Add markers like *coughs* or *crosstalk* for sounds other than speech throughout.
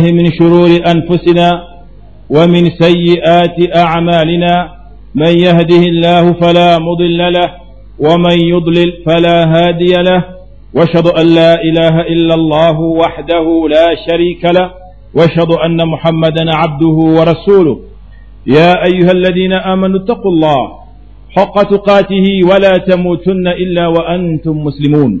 الله من شرور أنفسنا ومن سيئات أعمالنا من يهده الله فلا مضل له ومن يضلل فلا هادي له واشهد أن لا إله إلا الله وحده لا شريك له واشهد أن محمدا عبده ورسوله. يا أيها الذين آمنوا اتقوا الله حق تقاته ولا تموتن إلا وأنتم مسلمون.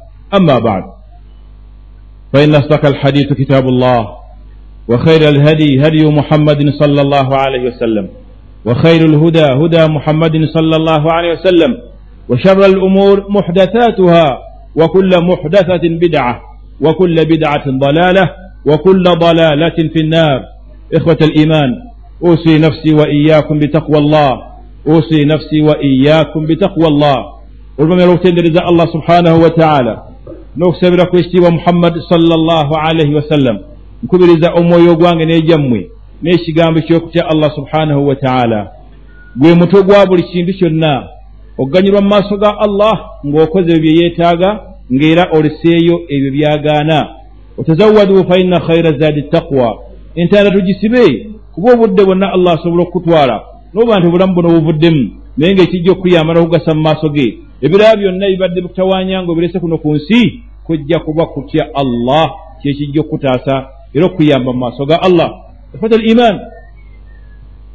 أما بعد فإن أصدق الحديث كتاب الله وخير الهدي هدي محمد صلى الله عليه وسلم وخير الهدى هدى محمد صلى الله عليه وسلم وشر الأمور محدثاتها وكل محدثة بدعة وكل بدعة ضلالة وكل ضلالة في النار. إخوة الإيمان أوصي نفسي وإياكم بتقوى الله أوصي نفسي وإياكم بتقوى الله. ولما يروتين رضا الله سبحانه وتعالى. N'okusabira ku ekitiibwa muhammadi sallallahu alaihi wasallam nkubiriza omwoyo gwange n'ejammwe n'ekigambo ky'okutya allah subhanahu wa taala. Gwe mutwe gwa buli kintu kyonna oganyirwa mu maaso ga allah ng'okoze ebyo bye yeetaaga ng'era oleseeyo ebyo byagaana. Otazawadu fa inna khaira zaadi taqwa. Entaana tugisibe kuba obudde bwonna allah asobola okukutwala n'oba nti obulamu buno buvuddemu naye ng'ekijja okukuyamba n'okugasa mu maaso ge ebirala byonna bibadde bikutawanya nga obirese kuno ku nsi kujja kuba kutya allah kyekijja okutaasa era okuyamba mu maaso ga allah. Efata al iman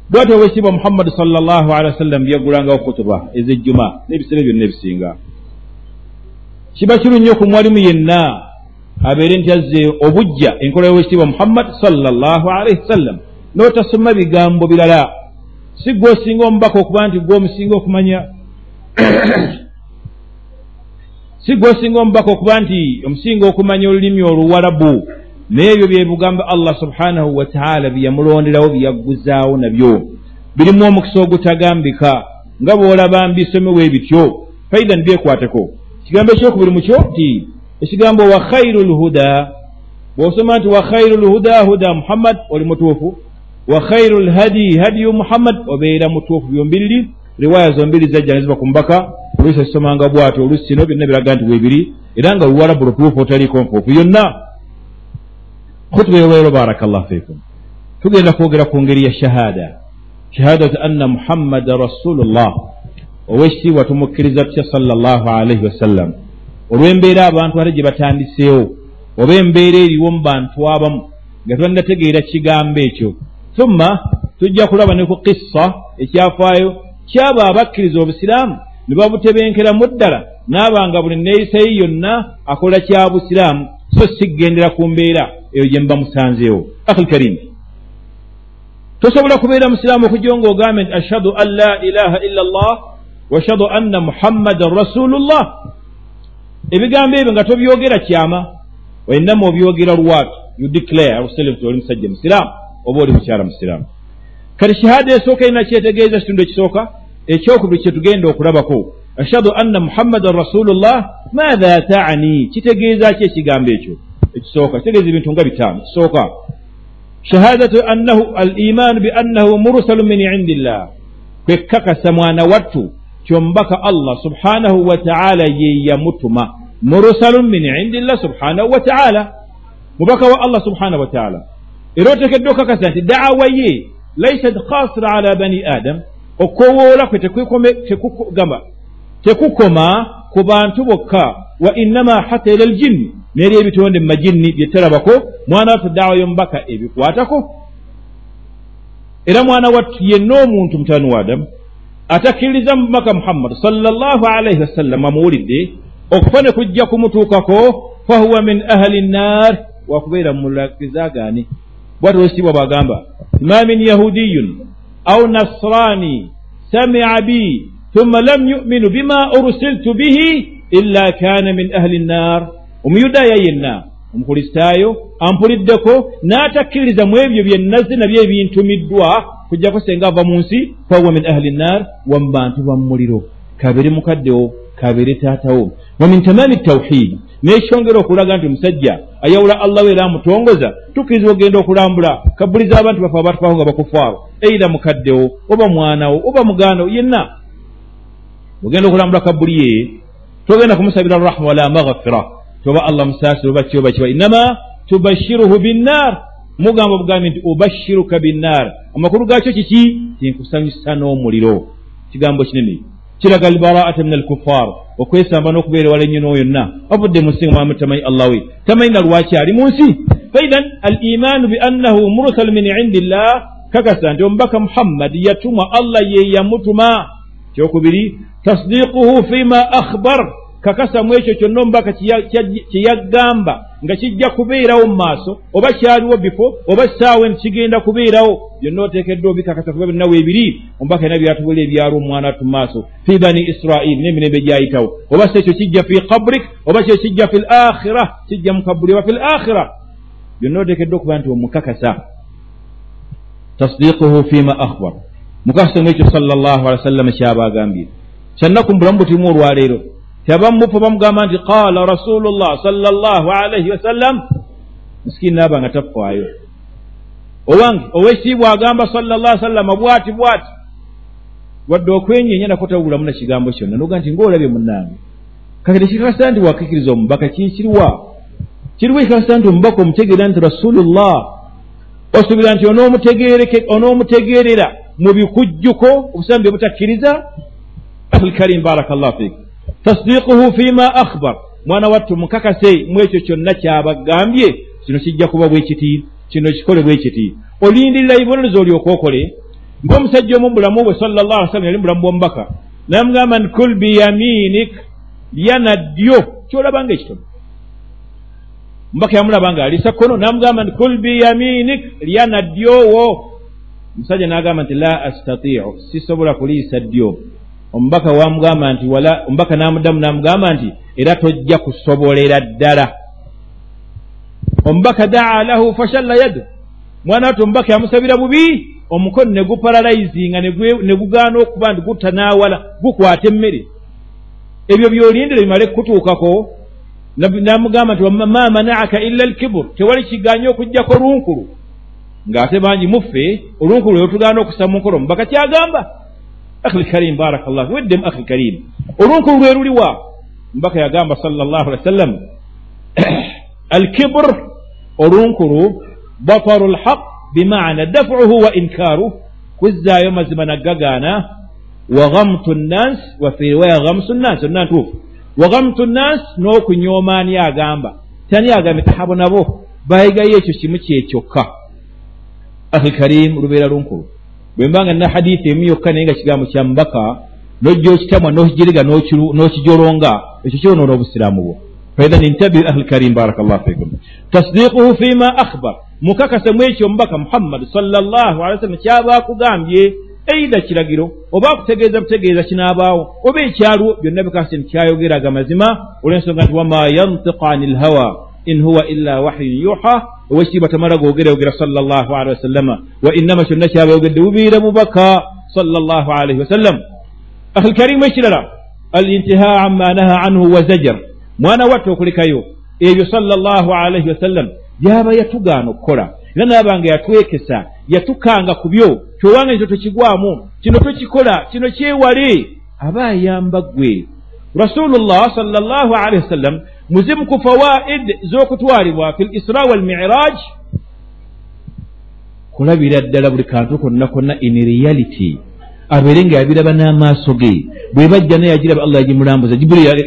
bwati obwekitiibwa muhammadi salllahu alehi wasallam byagulangawo kutuba ezejjuma n'ebiseera byonna ebisinga. Kiba kiru nnyo ku mwalimu yenna abeere nti azze obujja enkola y'owekitiibwa muhammadi salllahu alaihi wasallam n'otasoma bigambo birala. Si gwe osinga omubaka okuba nti gwe omusinga okumanya si gwe osinga omubaka okuba nti omusinga okumanya olulimi oluwalabu naye ebyo byebigambo allah subhanahu wataala byeyamulonderawo byeyagguzaawo nabyo. Birimu omukisa ogutagambika nga bw'olaba mbisomewo ebityo faidan byekwateko ekigambo ekyokubiri mukyo ti ekigambo wa khairu lhuda bw'osoma nti wa khairu lhuda huda muhammad oli mutuufu. Wa khairu lhadi hadiyu muhammad obeera mutuufu. Byombiriri riwaya zombiri zajja neziba ku mubaka oluusi asomanga bwati oluusi kino byonna biraga nti weebiri era nga luwalabu lutuufu otaliiko nfuufu yonna khutuba yolwero barakallah fikum tugenda kwogera ku ngeri ya shahada. Shahadatu anna muhammada rasulullah. Owekitiibwa tumukkiriza tutya salllah alaihi wasallam olw'embeera abantu ate gye batandiseewo oba embeera eriwo mu bantu abamu nga twandategeera kigambo ekyo. Thumma tujja kulaba ne ku kissa ekyafaayo kyabo abakkiriza obusiraamu ne babutebenkeramu ddala naabanga buli neeyisayi yonna akola kya busiraamu so sigendera ku mbeera eyo gye muba musanzeewo. Akhi lkarimu tosobola kubeera musiraamu okujjo ng'ogambe nti ashhadu an la ilaha illa llah wa ashhadu anna muhammadan rasulullah. Ebigambo ebyo nga tobyogera kyama wainama obyogera lwatu you declare nti oli musajja musiraamu oba oli mukyala musiraamu. Kati shahada esooka erina kyetegeeza kitundu ekisooka ekyokubiri kye tugenda okulabako. Ashhadu anna muhammadan rasulullah maatha taani? Kitegeeza ki ekigambo ekyo? Ekisooka kitegeeza ebintu nga bitaano. Ekisooka shahadatu annahu al imaanu bi annahu mursalu min indi llah kwekakasa mwana wattu kyomubaka allah subhanahu wa taala ye yamutuma. Mursalu min indi llah subhanahu wa taala. Mubaka wa allah subhanahu wa taala. Era otekeddwa okakasa nti daawa ye laisat khasira ala bani adam okowoola kwe tekugamba tekukoma ku bantu bokka. Wa innama hatta ila aljinni n'eri ebitonde mu majinni byetalabako mwana wattu daawa y'omubaka ebikwatako. Era mwana wattu yenna omuntu mutani wa adamu atakkiririza mubaka muhammadi sallallahu alaihi wasallam amuwulidde okufa ne kujja kumutuukako fahuwa min ahali nnar wakubeera mulakizaagaani bwati olwekitiibwa bwagamba ma min yahudiyun au nasrani samica bi thumma lam yuminu bima ursiltu bihi illa kana min ahli nnar omuyudaaya yenna omukristaayo ampuliddeko n'atakkiririza mu ebyo bye nazze nabyo ebintumiddwa kujjako senga ava mu nsi fahuwa min ahli nnar wa mu bantu bamumuliro kabere mukaddewo kabere taatawo wa min tamaami tawhidi n'ekyongera okulaga nti omusajja ayawula allah we era amutongoza tukkiriza ogenda okulambula kabuliza abantu bafe abatwaho nga bakufaawo eira mukaddewo oba mwanawo oba mugaanawo yenna. Ogenda okulambula kabuli ye togenda kumusabira rahma wala maghfira. Toba allah musaasira oba kyoba kiba innama tubashiruhu binnar mugamba obugambi nti ubashiruka binnar amakulu gaakyo kiki? Tinkusanyusa n'omuliro. Kigambo kinene. Kiraga albaraata min alkuffar okwesamba n'okubeera wala ennyo n'oyonna avudde mu nsinga muhammad tamanyi allah we tamanyi na lwaki ali mu nsi? Faidan al imaanu bi annahu mursal min indi llah kakasa nti omubaka muhammad yatumwa allah ye yamutuma. Kyokubiri tasdiquhu fima akhbar kakasa mu ekyo kyonna omubaka kye yaggamba nga kijja kubeerawo mu maaso oba kyaliwo bifo oba saawe kigenda kubeerawo byonna oteekeddwa obikakasa kuba byonna weebiri omubaka yina byatubula ebyalo omwana tu maaso. Fi bani israili n'emirembe gyayitawo. Oba si ekyo kijja fi kabrik oba kyo kijja fi l akhira kijja mu kabuli oba fi l akhira byonna oteekeddwa okuba nti omukakasa tasdiquhu fima akhbar. Mukakasa mu ekyo sala llahu alihi wa sallama kyaba agambye kyannaku mu bulamu butimu olwaleero teabamufu bamugamba nti qaala rasulullah sala llahu alaihi wasallam misikini naaba nga tafaayo owange owekitiibwa agamba sala llah sallama bwati bwati wadde okwenyenya nako tabulamu na kigambo kyonna noga nti ngaolabye munange kake tekikakasa nti wakikiriza omubaka kinkiriwa kiriwo ekikakasa nti omubaka omutegeera nti rasulullah. Osuubira nti onoomutegeerera mu bikujjuko obusambi bye butakkiriza ahulkarim barakallah fik tasdiquhu fima akhbar. Mwana wattu mukakase mu ekyo kyonna kyabagambye kino kijja kuba bwe kiti kino kikole bwe kiti. Olindirira ibonerezo olyoka okole. Ng'omusajja omu bulamu bwe sala llah ali sallam yali mubulamu bwomubaka namugamba nti kul biyaminik lyana ddyo. Kyolaba nga ekitono. Mubaka yamulaba nga alisa kkono namugamba nti kul biyaminik lyana ddyowo omusajja n'agamba nti la astatiu sisobola kuliisa ddyo omubaka wamugamba nti wala omubaka namuddamu namugamba nti era tojja kusobolera ddala. Omubaka daa lahu fashalla yadu mwana wati omubaka yamusabira bubi omukono ne gupalalayizinga ne gugaana okuba nti gutanaawala gukwata emmere. Ebyo byolindire bimale kutuukako namugamba nti ma manaaka illa alkibur tewali kiganye okugjako lunkulu. Ng'ate bangi muffe olunkulu lwe tugaana okusa mu nkola omubaka kyagamba akhi lkarim barakallah weddemu akhi lkarim olunkulu lwe luliwa mbaka yagamba sala llahu alihi wa sallam alkibur olunkulu bataru lhaq bimaana dafuhu wa inkaaru kuzzaayo mazima naggagaana wa ghamtu nnans wa fi riwaya ghamsu nnans onna ntuufu wa ghamtu nnans n'okunyooma ani agamba tani agambye tahabo nabo bayigayo ekyo kimu kyekyokka akhi lkarim lubeera lunkulu bwe mbanga nina hadithi emu yokka naye nga kigambo kya mubaka nojja okitamwa n'okijiriga n'okijolonga ekyo kyonoona obusiraamu bwo. Faidhan intabiru ahli lkarim barakallahu fikum tasdiquhu fima akhbar. Mukakase mu ekyo omubaka muhammadi sala llahu alehi wasallam kyaba akugambye eida kiragiro oba akutegeeza butegeeza kinaabaawo oba ekyaliwo byonna bikakase nti kyayogeraga mazima. Olw'ensonga nti wama yantiqu ani lhawa in huwa illa wahyun yuha owekitiibwa tamala googera yogera sala llahu alehi wasallama wa innama kyonna kyaba yogedde bubiira mubaka sala llahu alaihi wasallam akhi lkarimu ekirala alintihaa amma naha anhu wa zajar mwana watte okulekayo ebyo sala llahu alaihi wasallam byaba yatugaana okukola era naabanga yatwekesa yatukanga ku byo kyowange ekyo tokigwamu kino tokikola kino kyewale aba ayamba ggwe rasulullah sala llahu alaihi wasallam muzimu ku fawaid z'okutwalibwa fi lisra walmiraj kulabira ddala buli kantu konna konna in reality. Abeere nga yabiraba n'amaaso ge. Bwe bajja naye yagiraba allah yagimulambuza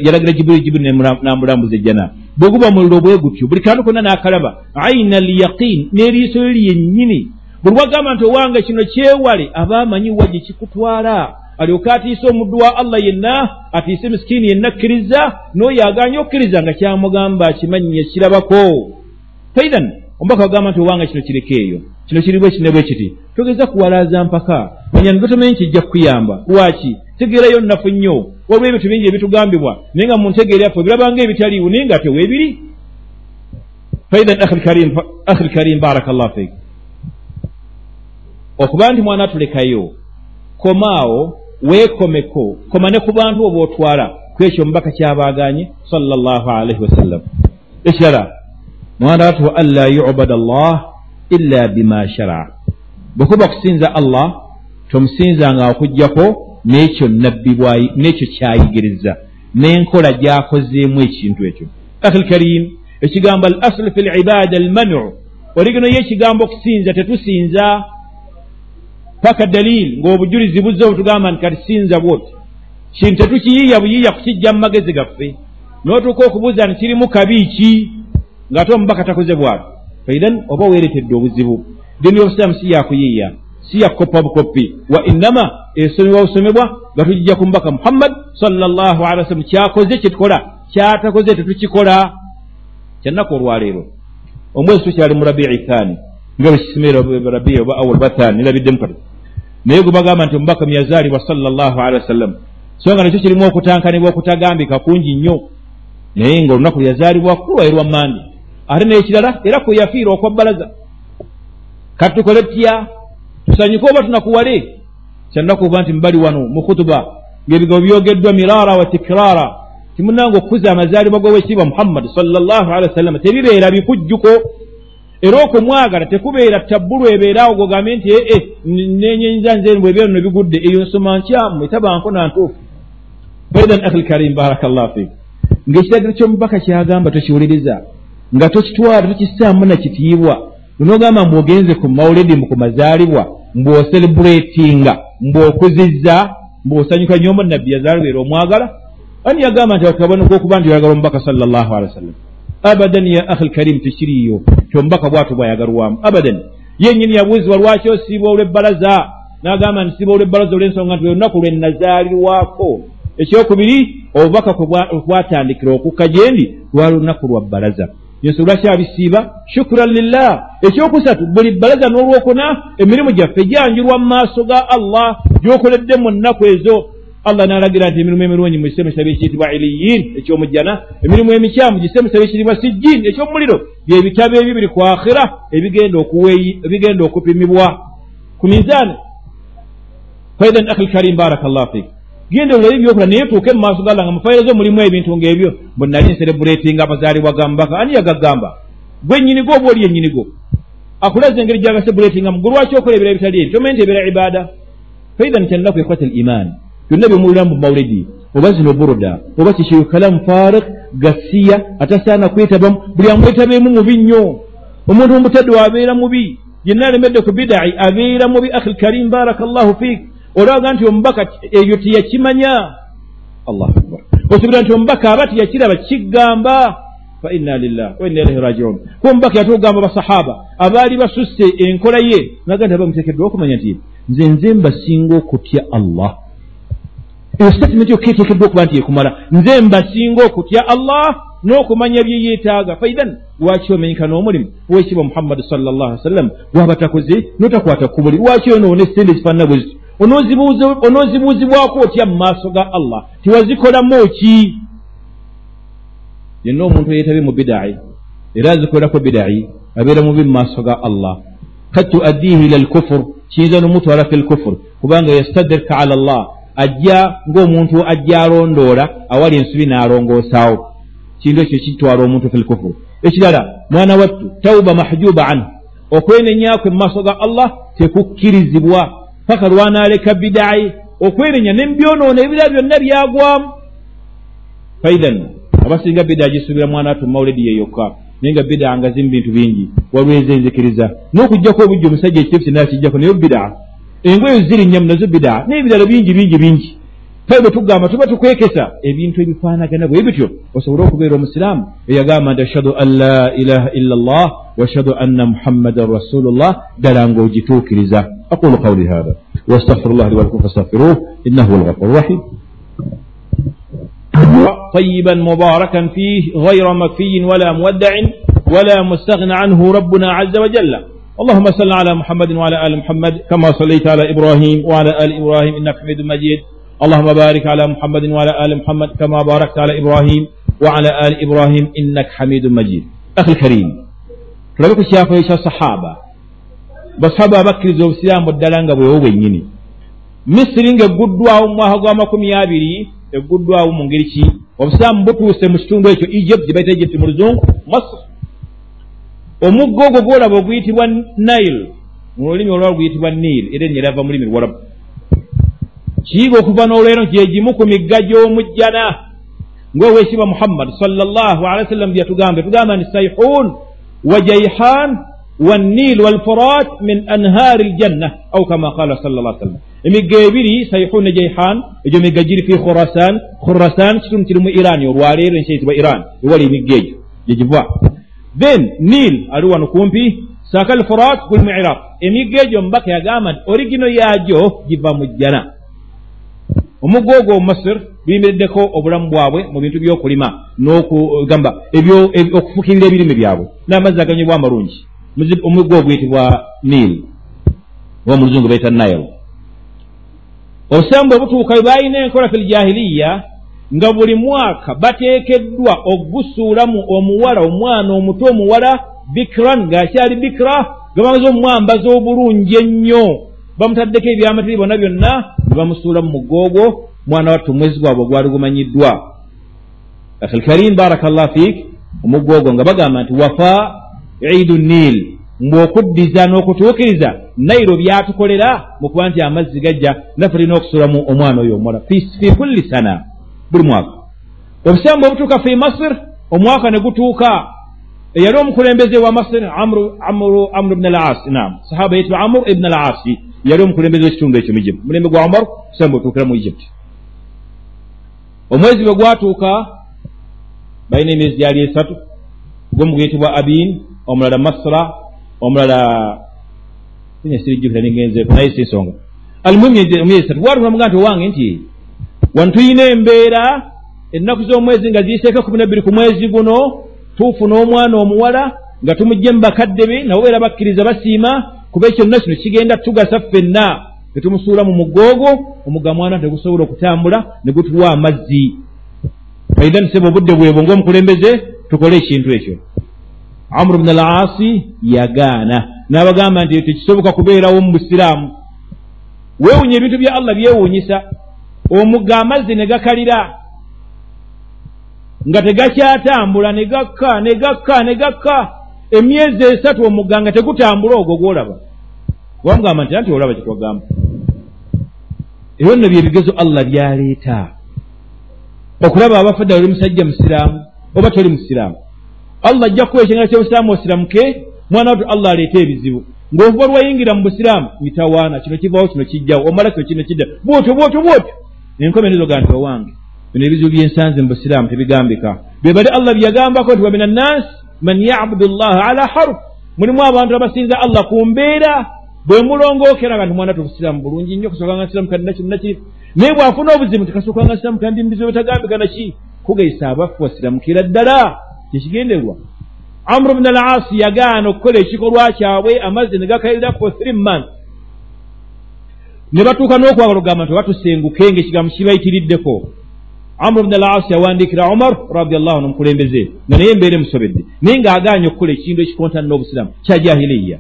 yalagira jibiri jibiri namulambuza ejjana bwe guba muliro bwe gutyo buli kantu konna n'akalaba. Aina alyaqin n'eriiso lyo lyennyini. Buli wagamba nti owange kino kyewale aba amanyi wa gye kikutwala alyoke atiise omuddu wa allah yenna atiise misikini yenna akkiriza n'oyo aganye okkiriza nga kyamugamba akimanyi yakirabako faidan omubaka wagamba nti owange kino kireke eyo. Kino kiri bwe kine bwe kiti. Togeza kuwalaaza mpaka. Manya nigatomanyi kijja kukuyamba. Lwaki? Tegeerayo nnafu nnyo. Waliwo ebintu bingi ebitugambibwa. Naye nga mu ntegeera yaffe birabanga ebitaliiwo naye nga teweebiri faidhan akhi lkarim baraka llah fik. Okuba nti mwana tulekayo komaawo weekomeko koma ne ku bantu oba otwala kwekyo omubaka kyabaaganye salllah alaihi wasallam. Ekirala mwana watu wa an la yubada llah illa bima sharaa. Bwekuba kusinza allah tomusinzanga okugjako n'ekyo nabbi n'ekyo kyayigiriza n'enkola gyakozeemu ekintu ekyo. Akhi lkarim ekigambo al aslu fi libada almanu oligino yo ekigambo okusinza tetusinza paka dalili ng'obujulizi buzze obutugamba nti kati sinza bwoti kintu tetukiyiiya buyiiya kukijja mu magezi gaffe. N'otuuka okubuuza nti kirimu kabi ki ng'ate omubaka takoze bwatu. Faidan oba weeretedde obuzibu. Dini y'obusiraamu si yakuyiiya si yakukoppa bukoppi wa innama esomebwa busomebwa nga tugijja ku mubaka muhammad sallallahu alihi wasallam. Kyakoze kyetukola kyatakoze tetukikola. Kyannaku olwaleero. Omwezi tukyali mu rabii thani. Nga bwekisemera rabii oba awal bathani nerabiddemu kati naye gwe bagamba nti omubaka myazaalibwa sallallahu alihi wasallam so nga nakyo kirimu okutankanibwa okutagambika kungi nnyo. Naye nga olunaku lyazaalibwa kulwaye lwa mandi ate n'ekirala era kwe yafiira okwa bbalaza. Kati tukole tutya? Tusanyuke oba tunakuwale? Kyannaku oba nti mbali wano mu khutuba ng'ebigambo byogeddwa miraara wa tikiraara timunanga okukuza amazaalibwa g'owekitiibwa muhammadi salllahu alehi wasallama tebibeera bikujjuko era okumwagala tekubeera tabbulu ebeeraawo gogambe nti ee nenyenyiza nze bwebeera no bigudde eyo nsoma nkyamu etabanko nantuufu faidan akhi lkarim baraka llah fik ng'ekiragiro ky'omubaka kyagamba tokiwuliriza nga tokitwala tokissaamu nakitiibwa onogamba mbwogenze ku maulidi ku mazaalibwa mbwoselebuletinga mbwokuzizza mbwosanyuka nnyo omu nabbi yazaalibwa era omwagala. Ani yagamba nti akabona gwokuba nti oyagala omubaka salllahu alehi wa sallam abadan ya akhi lkarim tekiriyo kyomubaka bwatu bwayagalwamu abadan. Yenyini yabuuzibwa lwaki osiiba olwebbalaza n'agamba nti siba olwebbalaza olw'ensonga nti olunaku lwe nazaalirwako. Ekyokubiri obubaka kwatandikira okukka gye ndi lwali olunaku lwa bbalaza. Yenso lwakyabisiiba shukuran lillah. Ekyokusatu buli bbalaza n'olwokuna emirimu gyaffe gyanjulwa mu maaso ga allah gyokoledde mu nnaku ezo allah n'alagira nti emirimu emirungi mugise mukisabe ekiyitibwa iliyin ekyomujjana emirimu emikyamu gise mukisabe ekiyitibwa sijjin ekyomuliro byebitabo ebyo biri ku akhira ebigenda okupimibwa. Ku mizaani faidan akhi lkarim baraka llah fik. Genda olulabi byokola naye tuuke mu maaso galla nga mufayiro zo mulimu ebintu ng'ebyo. Bwe nali nserebuletinga amazaalibwa ga mubaka ani yagagamba gwe nnyinigo oba oli yennyinigo akulaza engeri gyagasebuletinga mugwe lwaki okola ebira ebitali ebyo. Tomanyi nti ebeera ibaada faidan kyannaku ekwata l imaani byonna byomuwuliramu maulidi oba zino buruda oba kikiyo kalamu farik gasiya atasaana kwetabamu buli amwetabeemu mubi nnyo. Omuntu omutadde wabeera mubi yenna alemedde ku bidai abeera mubi. Akhi lkarim baraka llahu fiik. Olaga nti omubaka ebyo teyakimanya. Allahu akbar. Osubira nti omubaka aba teyakiraba kigamba fa inna lillah wa inna ilaihi rajiun kuba omubaka yatugamba basahaba abaali basusse enkola ye naga nti aba muteekeddwa okumanya nti nze nze mbasinga okutya allah eyo statement yokka eteekeddwa okuba nti yekumala nze mbasinga okutya allah n'okumanya bye yeetaaga. Faidan lwaki omenyeka n'omulimu? Owekitiibwa muhammadi salllah ali sallam gwaba takoze n'otakwata ku buli? Lwaki onoona esente ezifaanana bwe ziti onoozibuuzibwako otya mu maaso ga allah? Tiwazikolamu ki? Yenna omuntu eyeetabe mu bidai era azikolako bidai abeera mubi mu maaso ga allah. Kad tuaddihi ila lkufur kiyinza nomutwala fi lkufur kubanga yastadirka ala llah ajja ng'omuntu ajja alondoola awali ensubi n'alongoosaawo kintu ekyo kitwala omuntu fi lkufur ekirala mwana wattu tauba mahjuba anhu. Okwenenyakwe mu maaso ga allah tekukkirizibwa paka lwanaaleka bidai okwenenya nembyonoona ebira byonna byagwamu. Faidan abasinga bida gisuubira mwana wattu mumawuledi yeyokka naye nga bida nga zimu bintu bingi waliwo ezenzikiriza n'okugjaku obujja omusajja ekiteefu kyenna kijjako naye bida engoye ziri nyamu nazo bida n'ebirala bingi bingi bingi. Kale bwe tugamba tuba tukwekesa. Ebintu ebifaanagana bwe bityo osobole okubeera omusiraamu eyagamba nti ashhadu an la ilaha illa allah واشهد ان محمدا رسول الله دلانغو جيتوك لزا اقول قولي هذا واستغفر الله لي ولكم فاستغفروه انه هو الغفور الرحيم طيبا مباركا فيه غير مكفي ولا مودع ولا مستغنى عنه ربنا عز وجل اللهم صل على محمد وعلى آل محمد كما صليت على إبراهيم وعلى آل إبراهيم إنك حميد مجيد اللهم بارك على محمد وعلى آل محمد كما باركت على إبراهيم وعلى آل إبراهيم إنك حميد مجيد أخي الكريم tulabe ku kyafo ekyasahaaba basahaaba abakkiriza obusiraamu ddala nga bwewo bwennyini misiri ng'egguddwawo mu mwaka gw'amakumi abiri egguddwawo mu ngeri ki? Obusiraamu butuuse mu kitundu ekyo egypt gye bayita egypt mu luzungu masr omugga ogwo gwolaba oguyitibwa nile. Mu lulimi olwala guyitibwa nile era ennya erava mu limi luwalabu kiyiga okuva n'olwero nti egimu ku migga gy'omujjana ngaoweekibwa muhammad salllah alehi wa sallam byatugambe tugamba nti saihun wa jaihan wannil walfurat min anhaari ljanna au kama qala sal llah sallam. Emigga ebiri saihun ne jaihan egyo migga giri fi khurasan. Khurasan kitundu kiri mu iran olwaleero enkyayitibwa iran. Ewali emigga egyo gyegiva then nil ali wano kumpi saaka alfurat guli mu iraq emigga egyo mubaka yagamba nti origino yaagyo giva mu jjana omugga ogwo omumasir guyimiriddeko obulamu bwabwe mu bintu byokulima nokugamba okufukirira ebirime byabwe. N'amazzi aganyibwa amalungi omugga oguyitibwa nil oba mu luzungu baita nile. Obusamu bwe butuuka bwe balina enkola fi ljahiliya nga buli mwaka bateekeddwa ogusuulamu omuwala omwana omuto omuwala bikiran ng'akyali bikira nga bamaze omumwambaza obulungi ennyo. Bamutaddeko ebyamatiri byonna byonna ne bamusuula mu mugoogwo mwana wattu omwezi gwabwe gwali gumanyiddwa. Akhilkarim baraka llah fiik omugoogwo nga bagamba nti wafa iidu nil mbw'okuddiza n'okutuukiriza nairo byatukolera mu kuba nti amazzi gajja naffe tulina okusuulamu omwana oyo omuwala. Fi kulli sana buli mwaka. Obusambu obutuuka fi masir omwaka ne gutuuka eyali omukulembeze wa masir amru bn al asi nam sahaba yitibwa amur ibn al asi yali omukulembeze w'ekitundu ekyo mu egypt. Mulembe gwa omar obusambu obutuukira mu egypt. Omwezi bwe gwatuuka balina emyezi gyali esatu. Gomu guyitibwa abin omulala masra omulala sirijjukira nigenzeeko naye si nsonga alimu emyezi esatu gwatuulamuga nti owange nti wano tuyina embeera ennaku z'omwezi nga ziyiseeko kumi nabbiri ku mwezi guno tuufuna omwana omuwala nga tumugje mu bakadde be nabo beera bakkiriza basiima kuba ekyonna kino kigenda tugasa ffenna. Netumusuula mu mugoogo omugga mwana tegusobola okutambula ne gutuwa amazzi. Faida niseba obudde bwebwo ngaomukulembeze tukole ekintu ekyo. Amuru bn al asi yagaana n'abagamba nti tekisoboka kubeerawo mu busiraamu. Weewunya ebintu bya allah byewuunyisa omugga amazzi ne gakalira. Nga tegakyatambula ne gakka ne gakka ne gakka. Emyezi esatu omugga nga tegutambula ogwo gwolaba. Wamugamba nti anti olaba kyetwagamba ebyo nno byebigezo allah byaleeta. Okulaba abafadde oli musajja musiraamu oba toli musiraamu. Allah ajja kukuwa ekyengera kyobusiraamu osiramuke mwana wattu allah aleeta ebizibu. Ng'ovuba lwayingira mu busiraamu mitawaana kino kivaawo kino kijjawo omala kino kino kidda bwotyo bwotyo bwotyo enkomerezo ga nti owange bino ebizibu byensanze mu busiraamu tebigambika. Bye bali allah byeyagambako nti wamina nnansi man yabudu llaha ala harf mulimu abantu abasinza allah ku mbeera bwe mulongookera nga ntimwana tobusiraamu bulungi nnyo kasookanga nsiraamu kandi nakino nakiri naye bw'afuna obuzibu tikasookanga nsiraamu kandi mubizibu bitagambika naki kugayisa abaffe wasiramukira ddala. Kyekigenderwa amuru bn al asi yagaana okukola ekikolwa kyabwe amazzi ne gakalira for three months ne batuuka n'okwagala okugamba nti batusenguke ngaekigambo kibayitiriddeko. Amuru bn al asi yawandiikira omar radiallahu anu omukulembeze. Nga naye embeera emusobedde. Naye ng'agaanye okukola ekintu ekikontana n'obusiraamu kya jahiliya.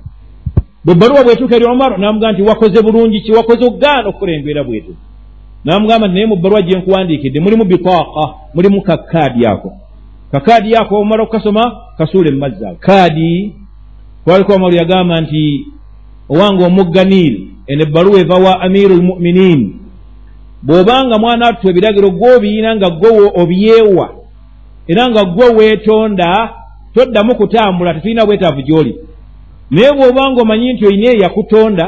Bwe baluwa bwetuuka eri omar namugamba nti wakoze bulungi ki? Wakoze okugaana okukola embeera bwetu? Namugamba nti naye mu bbaluwa gye nkuwandiikidde mulimu bitaaka mulimu kakaadi ako. Kakaadi ako omala okukasoma kasuule mu mazzi ago kaadi kwaliko omalu yagamba nti owange omugga niiri eno ebbaluwa eva wa amiru lmuminin bw'obanga mwana wattu ebiragiro gw'obiina nga gwe obyewa era nga gwe weetonda toddamu kutambula tetulina bwetaavu gy'oli. Naye bw'obanga omanyi nti oyina eyakutonda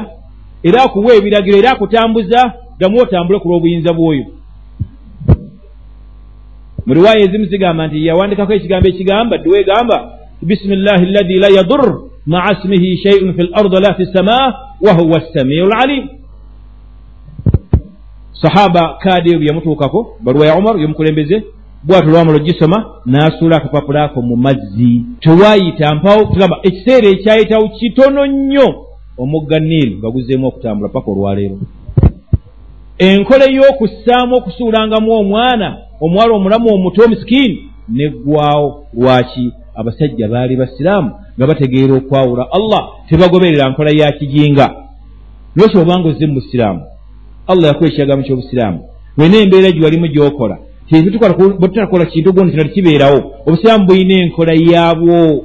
era akuwa ebiragiro era akutambuza ddamu otambule ku lw'obuyinza bw'oyo. Mu riwaaya ezimu zigamba nti yawandikako ekigambo ekigamba ddiwe egamba bisimillahi alladhi la yadur maa smihi shaiun fi lardi la fi sama wahuwa samiu lalim sahaba kaadi eyo byeyamutuukako baluwa ya umar yomukulembeze bwatu lwamala ogisoma n'asuula akapapula ako mu mazzi tewayita mpawo tugamba ekiseera ekyayitawo kitono nnyo omugga niiru nga guzeemu okutambula paka olwaleero enkola ey'okussaamu okusuulangamu omwana omuwala omulamu omuto omusikiini neggwawo lwaki abasajja baali basiraamu nga bategeera okwawula allah tebagoberera nkola ya kijinga. Nolwekyo obanga ozze mu busiraamu allah yakuwa ekigambo ky'obusiraamu. Wena embeera giwalimu gyokola bwetutakola kintu gundi kino tikibeerawo obusiraamu bulina enkola yaabwo.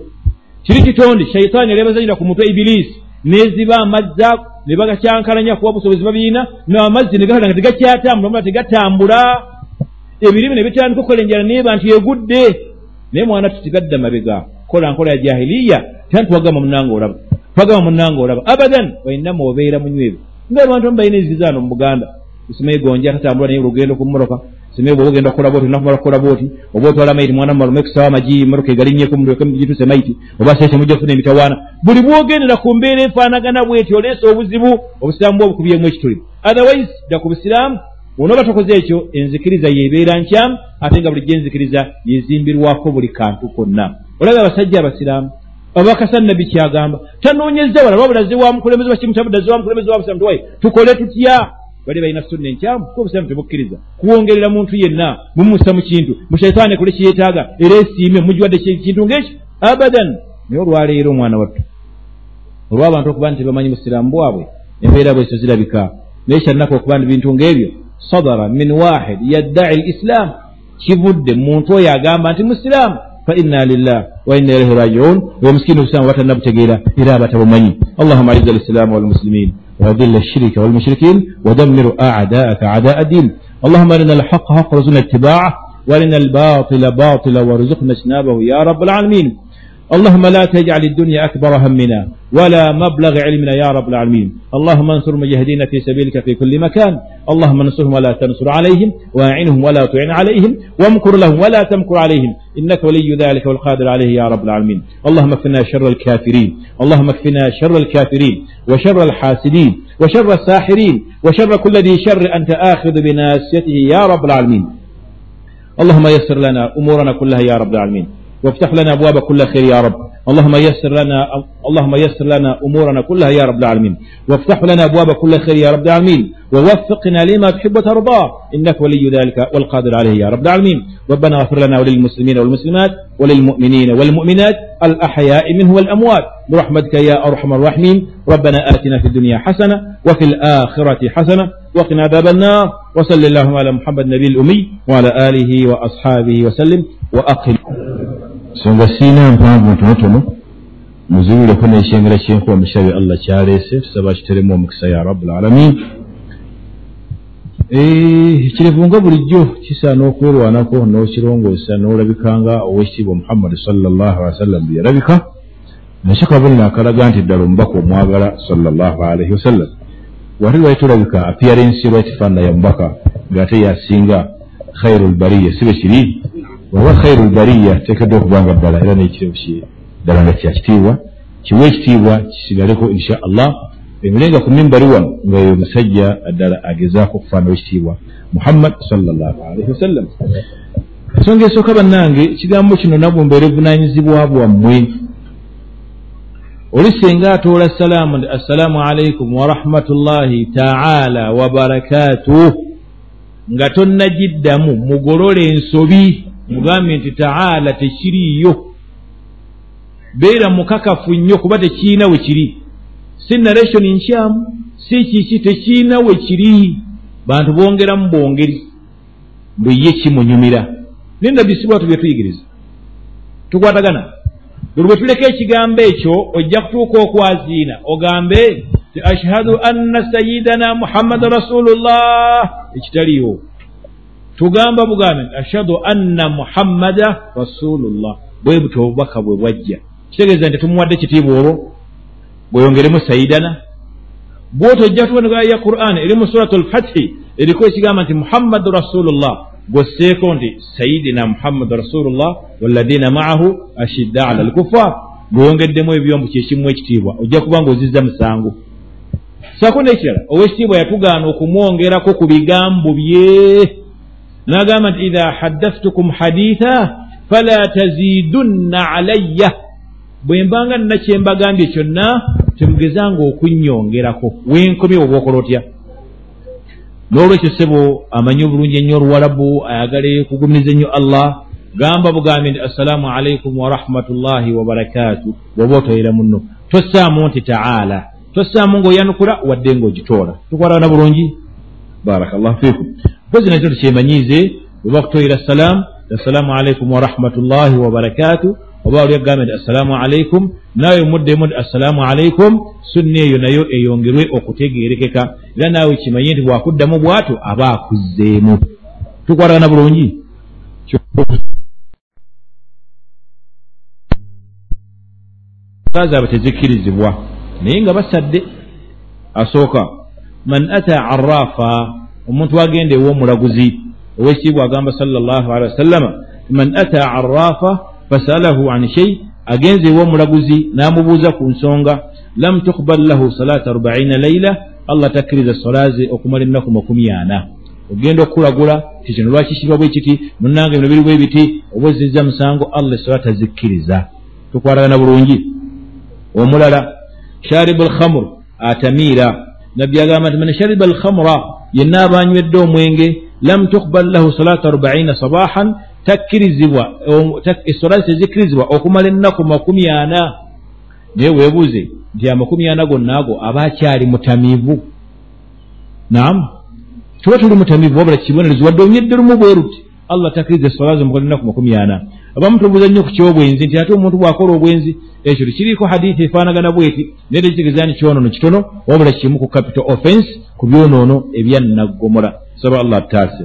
Kiri kitonde shaitaani yalebazanyira ku mutwe ibiriisi neziba amazzi ako ne bagakyankalanya kuba busobozi babiina namazzi negakala nga tegakyatambula tegatambula. Ebirimu ne bitandika okukola enjala naye bantu yegudde. Naye mwana tutigadda mabega kola nkola ya jahiliya tanti twagamba munanga olaba. Twagamba munanga olaba. Abadan wainamu obeera munywevu nga abantu amu balina ezizaano mu buganda. Usimaye gonja tatambula naye olugendo ku mmoroka simaye bwoba ogenda kukola booti onakumala kukola booti oba otwala maiti mwana mumalume kusawa amagi mmoroka egalinyeko mugituse maiti oba sese mujja kufuna emitawaana. Buli bwogendera ku mbeera efaanagana bweti oleesa obuzibu obusiraamu bwe obukubyemu ekituli. Otherwise dda ku busiraamu onooba tokoze ekyo enzikiriza yeebeera nkyamu ate nga bulijjo enzikiriza yezimbirwako buli kantu konna olaba abasajja abasiraamu. Abakasa nabbi kyagamba tanoonyeza wala wabulaze wa mukulembeze wakimutabuddaze wa busiraamu tuwaye tukole tutya? Bali balina sunna enkyamu kuba obusiraamu tebukkiriza. Kuwongerera muntu yenna mumusa mu kintu. Mushaitaani ekole kyeyeetaaga era esiime mugiwadde kintu ngaekyo abadan. Naye olwaleero omwana wattu olw'abantu okuba nti tebamanyi busiraamu bwabwe embeera bweso zirabika. Naye kyannaku okuba nti bintu ng'ebyo sadara min wahid yaddai lislam kivudde muntu oyo agamba nti musiraamu fa inna lillah wa inna ilaihi rajiun. Omusikini obusiraamu batannabutegeera era abatabumanyi allahuma aiza alisilaamu walmuslimin وأذل الشرك والمشركين ودمر أعداءك أعداء الدين اللهم أرنا الحق حق وارزقنا اتباعه وأرنا الباطل باطلا وارزقنا اجتنابه يا رب العالمين اللهم لا تجعل الدنيا أكبر همنا ولا مبلغ علمنا يا رب العالمين. اللهم انصر مجاهدين في سبيلك في كل مكان. اللهم انصرهم ولا تنصر عليهم. واعنهم ولا تعن عليهم. وامكر لهم ولا تمكر عليهم. إنك ولي ذلك والقادر عليه يا رب العالمين. اللهم اكفنا شر الكافرين. اللهم اكفنا شر الكافرين. وشر الحاسدين. وشر الساحرين. وشر كل ذي شر أنت آخذ بناسيته يا رب العالمين. اللهم يسر لنا أمورنا كلها يا رب العالمين. وافتح لنا أبواب كل خير يا رب. اللهم يسر لنا اللهم يسر لنا امورنا كلها يا رب العالمين. وافتح لنا ابواب كل خير يا رب العالمين. ووفقنا لما تحب وترضى. انك ولي ذلك والقادر عليه يا رب العالمين. ربنا اغفر لنا وللمسلمين والمسلمات وللمؤمنين والمؤمنات الاحياء منه والاموات برحمتك يا ارحم الراحمين. ربنا اتنا في الدنيا حسنه وفي الاخره حسنه وقنا عذاب النار. وصل اللهم على محمد النبي الامي وعلى اله واصحابه وسلم واقم so nga siina mpanvu ntonotono muziwuleko n'ekyengera kyenkuba mushabe allah kyaleese tusaba kiteremu omukisa ya rabulalamin ekirevu nga bulijjo kisaana okwerwanako n'okirongoosa n'olabikanga owekitiibwa muhammadi salllahu ali wasallam bye yalabika nakyo kabonero akalaga nti ddala omubaka omwagala salllahu alaihi wasallam wate lwali tulabika apiyarensi lwaki faana ya mubaka ng'ate yasinga khairu lbariya sibe kiri waba khairu lbariya teekeddwa okubanga ddala era n'ekirebo ddala nga kyakitiibwa kiwe ekitiibwa kisigaleko insha allah. Emirenga ku mimbari wano nga yo musajja ddala agezaako okufaanawo ekitiibwa muhammad salllahalaihi wasallam. Ensonga esooka bannange ekigambo kino nabwe mbeera evunanyizibwa bwammwe oli senga atoola salaamu nti assalaamu alaikum warahmatullahi taala wabarakaatuh nga tonnagiddamu mugolole ensobi mugambe nti taala tekiriiyo beera mukakafu nnyo kuba tekiina we kiri. Si narration nkyamu si kiki tekiina we kiri. Bantu bongeramu bwongeri bwe ye kimunyumira. Naye nabbi si bwatu bye tuyigiriza. Tukwatagana. Buli bwe tuleka ekigambo ekyo ojja kutuuka okwaziina ogambe ti ashhadu anna sayidana muhammadan rasulullah. Ekitaliyo tugamba bugambe nti ashhadu anna muhammada rasulullah. Bwe buti obubaka bwe bwajja. Kitegeeza nti tumuwadde kitiibwa olwo bweyongeremu sayidana bwoti ojja tuboneka ya quran eri mu surat lfathi eriko ekigamba nti muhammadu rasulullah. Gwosseeko nti sayidina muhammadu rasulullah waladina maahu ashidda ala lkufar bweyongeddemu ebyombu kyekimu ekitiibwa. Ojja kuba nga ozizza musango. Saako nekirala owekitiibwa yatugaana okumwongerako ku bigambo bye n'agamba nti idha haddathtukum haditha fala tazidunna alayya bwe mbanga nina kyembagambye kyonna temugezanga okunnyongerako wenkomye oba okola otya n'olwekyo ssebo amanyi obulungi ennyo oluwalabu ayagala kugumiza ennyo allah gamba bugambi nti assalaamu alaikum warahmatullahi wabarakaatu bwoba otoyera muno tossaamu nti taala tossaamu ng'oyanukula wadde ng'ogitoola tukwalana bulungi barakallahu fikum mpozi nakyo tukyemanyiize bweba kutoyera salaamu assalaamu alaikum warahmatullahi wabarakaatu oba oli agambye nti assalaamu alaikum naawe muddemu nti assalaamu alaikum sunna eyo nayo eyongerwe okutegeerekeka era naawe kimanye nti bwakuddamu bw'atyo aba akuzzeemu tukwatagana bulungi? Zaabwe tezikkirizibwa naye nga basadde. Asooka. Man ata araafa omuntu agenda ew'omulaguzi owekitiibwa agamba salllahu alehi wasallama man ata araafa fasalahu an shei agenze ew'omulaguzi n'amubuuza ku nsonga lam tukbal lahu salaata arbaina laila allah takkiriza solaze okumala ennaku makumi ana. Ogenda okukulagula ti kino lwaki kirwa bwe kiti? Munange bino biri bwe biti? Oba ozizza musango allah esola tazikkiriza. Tukwatagana bulungi. Omulala sharibu lkhamur atamiira. Nabbi agamba nti man shariba alkhamura yenna abanywedde omwenge lam tukbal lahu salaatu arbaina sabahan takkirizibwa esola tezikkirizibwa okumala ennaku makumi ana. Naye weebuuze nti amakumi ana gonna ago aba akyali mutamiivu naamu tuba tuli mutamiivu wabula kibonerezo wadde onywedde lumu bwe ruti allah takkiriza esola zo mukola ennaku makumi ana abamu tubuuza nnyo ku kyobwenzi nti ate omuntu bw'akola obwenzi ekyo tekiriiko hadithi efaanagana bweti naye tekitegeeza nti kyonoono kitono wabula kimu ku capital offense ku byonoono ebyannaggomola saba allah attaase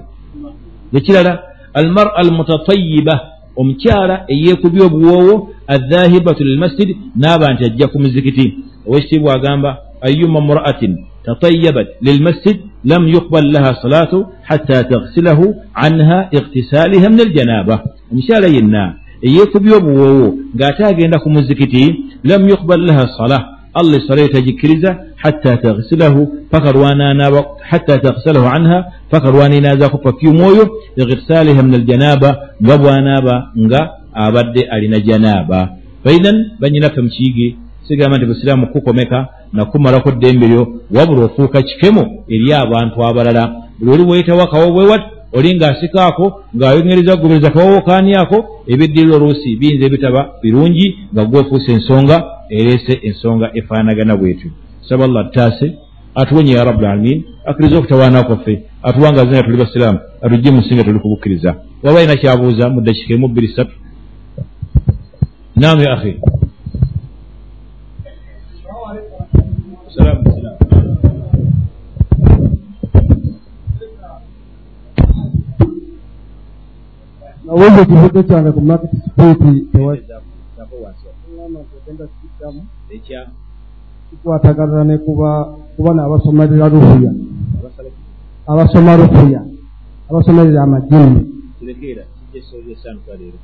ekirala almara almutatayiba omukyala eyeekubya obuwoowo adhahibatu lilmasjid n'aba nti ajja ku muzikiti owekitiibwa agamba ayuma mura'atin tatayabat lilmasjid lam yuqbal laha salaatu hatta taghsilahu anha ightisaaliha min aljanaba omukyala yenna eyeekubya obuwoowo ng'ate agenda ku muzikiti lam yuqbal laha sala allah esala etagikkiriza hatta taghsilahu paka lwananaaba hatta taghsilahu anha paka lwaninaazako pafyumu oyo ightisaaliha min aljanaba nga bw'anaaba nga abadde alina janaaba faithan banyinaffe mukiyige sigamba nti busiraamu kukomeka nakumalako ddembe lyo wabula ofuuka kikemo eri abantu abalala. Buli oli bweyitawo akawo bwe wati oli ng'asikaako ng'ayongereza kugobereza kawowo kaani ako ebiddirira oluusi biyinza ebitaba birungi nga gwefuusa ensonga ereese ensonga efaanagana bwetyo. Saba allah attaase atuwonye ya rabbul alamin akkiriza okutawaana kwaffe atuwangaze nga tuli basiraamu atujje mu nsi nga tuli kubukkiriza. Waba alina kyabuuza mu dakiika emu bbiri ssatu. Naamu ya akhi salaamu salaamu naweza ekibuuzo kyange ku market tewagenda kiddamu kikwataganana ne kuba kuba n'abasomerera rufuya abasoma rufuya abasomerera amajini kirekeera kijja ekisozo esaanuka leero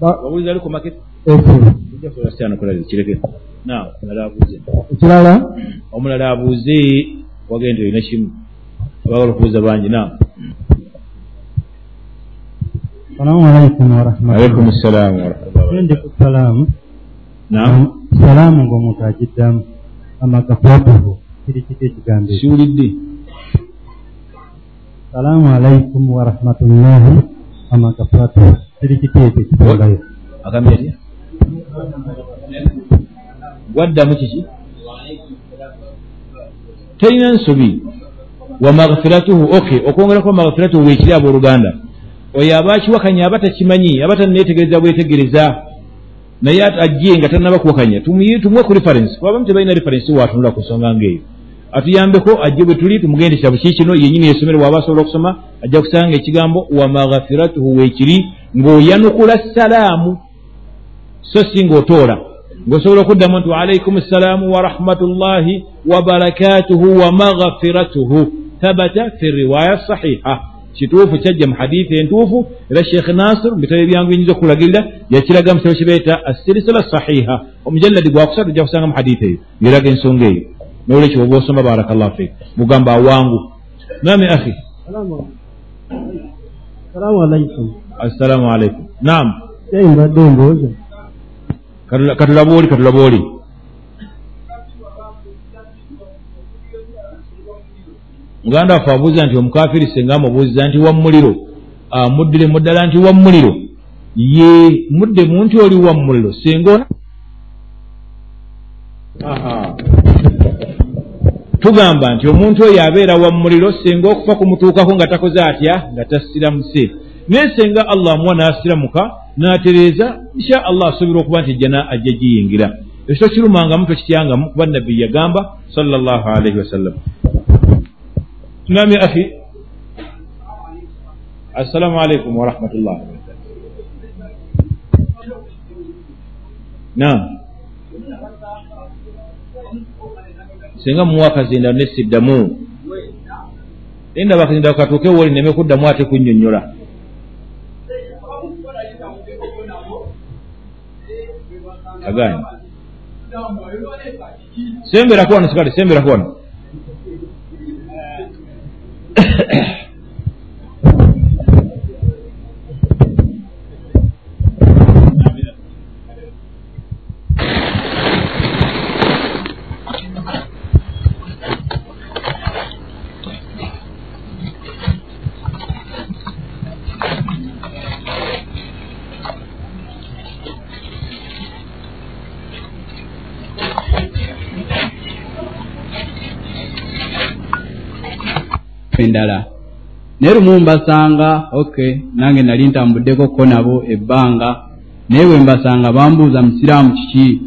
Ba- wawuliza ali ku maketi. Efe. Kijja kusobola saanuka leero kireke naawe omulala abuuze ekirala omulala abuuze. Wagenda olina kimu. Abagala okubuuza bangi naawe salamu alaikum warahmatullahi alaikum salaamu warahmatullahi ndi ku salaamu. Naawe salaamu ng'omuntu agiddamu. Amagafatuhu kiri kiti ekigambo ekyo. Siwulidde salaamu alaikum warahmatullahi amagafatuhu kiri kiti ekyo ekitongayo agambye waddamu kiki terina nsobi wa maghfiratuhu ok okwongerako maghfiratuhu weekiri abooluganda oyo aba akiwakanya aba takimanyi aba tanneetegereza bwetegereza naye ajje nga tanaba kuwakanya tumuwe ku reference. Kuba abamu tebalina reference waatunula ku nsonga ng'eyo. Atuyambeko ajje bwe tuli tumugendesya buki kino yennyini yesomere bw'aba asobola okusoma ajja kusanga ekigambo wa maghfiratuhu weekiri ng'oyanukula salaamu so si ng'otoola ng'osobola okuddamu nti waalaikum ssalaamu warahmatullahi wabarakatuhu wa maghfiratuhu. Thabata fi riwaya sahiha. Kituufu kyajja mu hadithi entuufu era sheekh nasir mu bitabo ebyangu byenyinza okulagirira yakiraga mu kitabo kibeeta assirisala sahiha. Omujalladi gwakusatu ojja kusanga mu hadithi eyo ngeraga ensonga eyo. Nolwekyo oba osoma barakallahu fik mugamba awangu. Nami akhi. Salaamu alaikum assalamu alaikum naam. Mbadde Katula- katulabe oli katulabe oli muganda waffe abuuza nti omukafiri senga amubuuziza nti wa muliro. Amuddire mu ddala nti wa muliro. Ye mudde muntu oli wa muliro. Singa tugamba nti omuntu oyo abeera wa muliro singa okufa kumutuukako nga takoze atya? Nga tasiramuse naye senga allah amuwa n'asiramuka n'atereeza insha allah asuubira okuba nti ejja ajja giyingira. Ekyo tokirumangamu tokityangamu kuba nabbi yagamba salllahu alaihi wasallam nami akhi. Assalamu alaikum warahmatullah nam singa muwa akazinda nesiddamu endaba akazinda katuuke woli neme kuddamu ate kunnyonnyola aganye semberako wano sikale semberako wano *coughs* endala naye lumu mbasanga okay nange nali ntambuddeko ko nabo ebbanga naye bwe mbasanga bambuuza musiraamu kiki?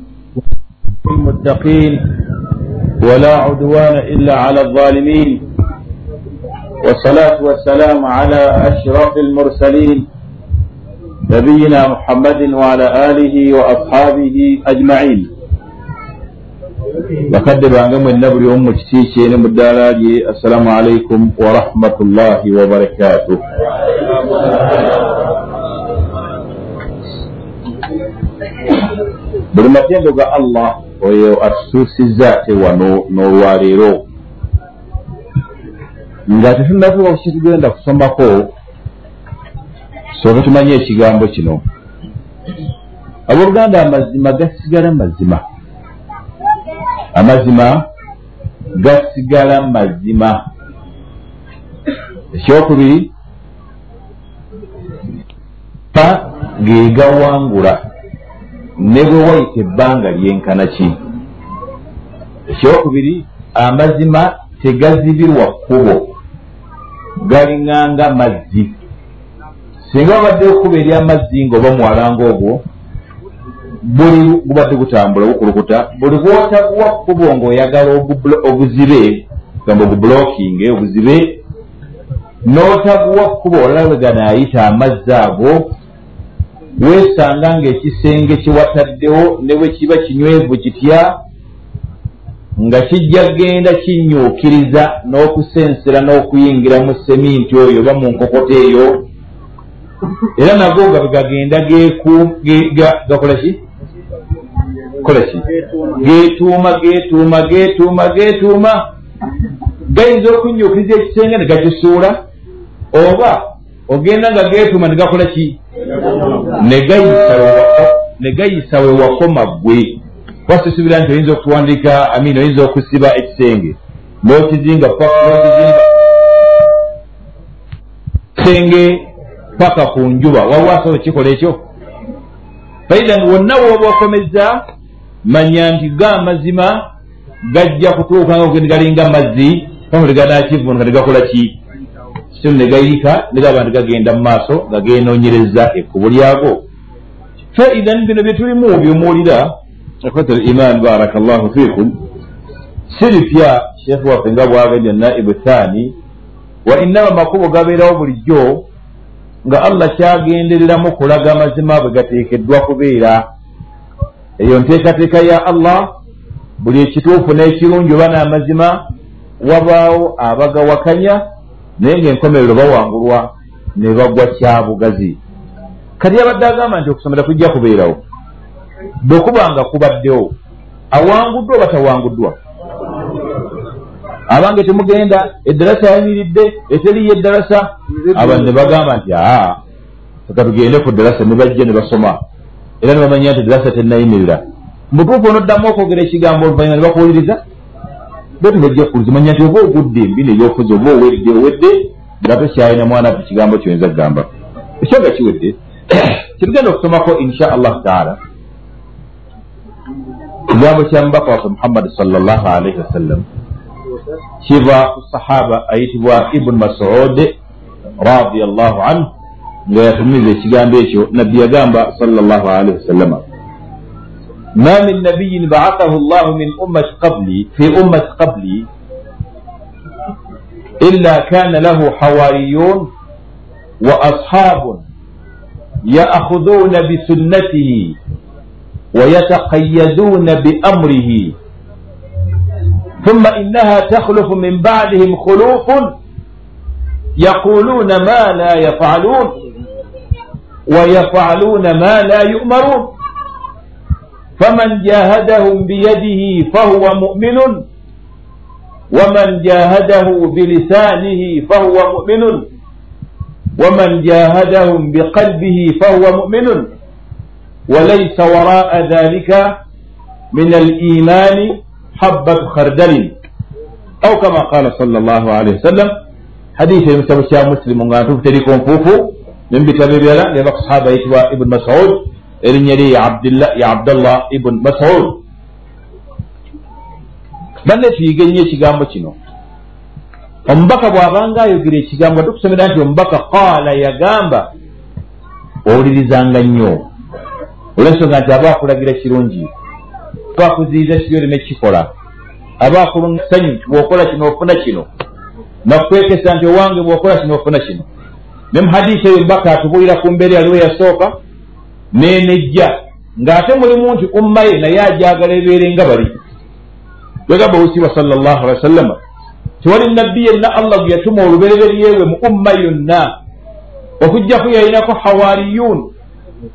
المتقين ولا عدوان إلا على الظالمين والصلاة والسلام على أشرف المرسلين نبينا محمد وعلى آله وأصحابه أجمعين bakadde bange mwenna buli omu mu kiti kye ne mu ddaala lye assalamu alaikum warahmatullahi wabarakatuh buli matendo ga allah oyo atutuusizza ate wano n'olwaleero. Nga tetunatuuka ku kitugenda kusomako sooke tumanye ekigambo kino. Abooluganda amazima gasigala mazima amazima gasigala mazima. Ekyokubiri pa gegawangula ne bwe wayita ebbanga lyenkana ki? Ekyokubiri amazima tegazibirwa kkubo galinganga mazzi. Singa babadde okkuba eryamazzi ngaoba mwalanga ogwo buli gubadde gutambula bukulukuta buli bwotaguwa kkubo ng'oyagala obuzibe gamba ogubulokinge obuzibe n'otaguwa kkubo olala bwe ganaayita amazzi ago weesanga ng'ekisenge kiwataddewo ne bwe kiba kinywevu kitya nga kijja genda kinyuukiriza n'okusensera n'okuyingira mu seminti oyo oba mu nkokota eyo. Era nago nga bwe gagenda gakola ki kola ki geetuuma geetuuma geetuuma geetuuma gayinza okunyuukiriza ekisenge ne gakisuula oba ogenda nga geetuuma ne gakola ki ne gayisa we wakoma ggwe wasisubira nti oyinza okuwandiika amin oyinza okusiba ekisenge n'okizinga kisenge paka ku njuba waliwo asobola kikola ekyo faidan wonna wooba okomeza manya nti ga mazima gajja kutuuka nga galinga mazzi pamuli ganakivunuka ne gakola ki? Kityo ne gayika ne gaba nti gagenda mu maaso nga genoonyereza ekkubo lyago faidan bino bye tulimu byomuwulira akwata al iman baraka llahu fikum si bipya sheekhu waffe nga bwagambye naibu thani wa innama makubo gabeerawo bulijjo nga allah kyagendereramu kulaga amazima bwe gateekeddwa kubeera eyo nteekateeka ya allah buli ekituufu n'ekirungi oba n'amazima wabaawo abagawakanya naye ng'enkomerero bawangulwa ne bagwa kyabugazi kati abadde agamba nti okusomera kujja kubeerawo bwe kuba nga kubaddewo awanguddwa oba tawanguddwa? Abange temugenda eddalasa yayimiridde eteriyo eddalasa abantu ne bagamba nti aa eka tugende ku ddalasa ne bajja ne basoma era ne bamanya nti eddalasa tennayimirira mutuufu onoddamu okwogera ekigambo oluvanyuma ne bakuwuliriza? Bo tebajja kuwuliza manya nti oba ogudde embi nebyokuza oba owedde owedde nga tokyalina mwana ku kigambo kyoyinza kugamba. Ekyoga kiwedde. *coughs* Kitugenda okusomako insha allahu taala kigambo kya mubaka waffe muhammadi salllah alaihi wasallam kiva ku sahaba ayitibwa ibunu masud radiallahu anhu nga yatumiza ekigambo ekyo nabbi yagamba salllah alihi wasallama ma min nabiyin baathahu llahu min ummati qabli fi ummati qabli illa kana lahu hawariyun wa ashabun yaakhuduna bisunnatihi ويتقيدون بأمره ثم إنها تخلف من بعدهم خلوف يقولون ما لا يفعلون ويفعلون ما لا يؤمرون فمن جاهدهم بيده فهو مؤمن ومن جاهده بلسانه فهو مؤمن ومن جاهدهم بقلبه فهو مؤمن وليس وراء ذلك من الإيمان حبة خردل أو كما قال صلى الله عليه وسلم حديث المسلم مسلم أن تفتريكم فوفو nemubitabo ebirala neba ku sahaba yitibwa ibuni masaud erinnya lye ya abdallah ibuni masaud banne tuyiga ennyo ekigambo kino omubaka bw'abanga ayogera ekigambo tukusomera nti omubaka qaala yagamba owulirizanga oh, nnyo olwensonga nti aba akulagira kirungi aba akuziyiza kibi oleme kikola aba akulusanyu bw'okola kino ofuna kino nakukwekesa nti owange bw'okola kino ofuna kino ne muhadiisi eyo mubaka atubuulira ku mbeera yaliwo yasooka nenejja ng'ate mulimu nti umma ye naye ajagala ebeere nga bali. Wegamba wusibwa sal llah alihi wasallama tewali nabbi yenna allah gwe yatuma olubereberyewe mu umma yonna okujjaku yalinako hawariyun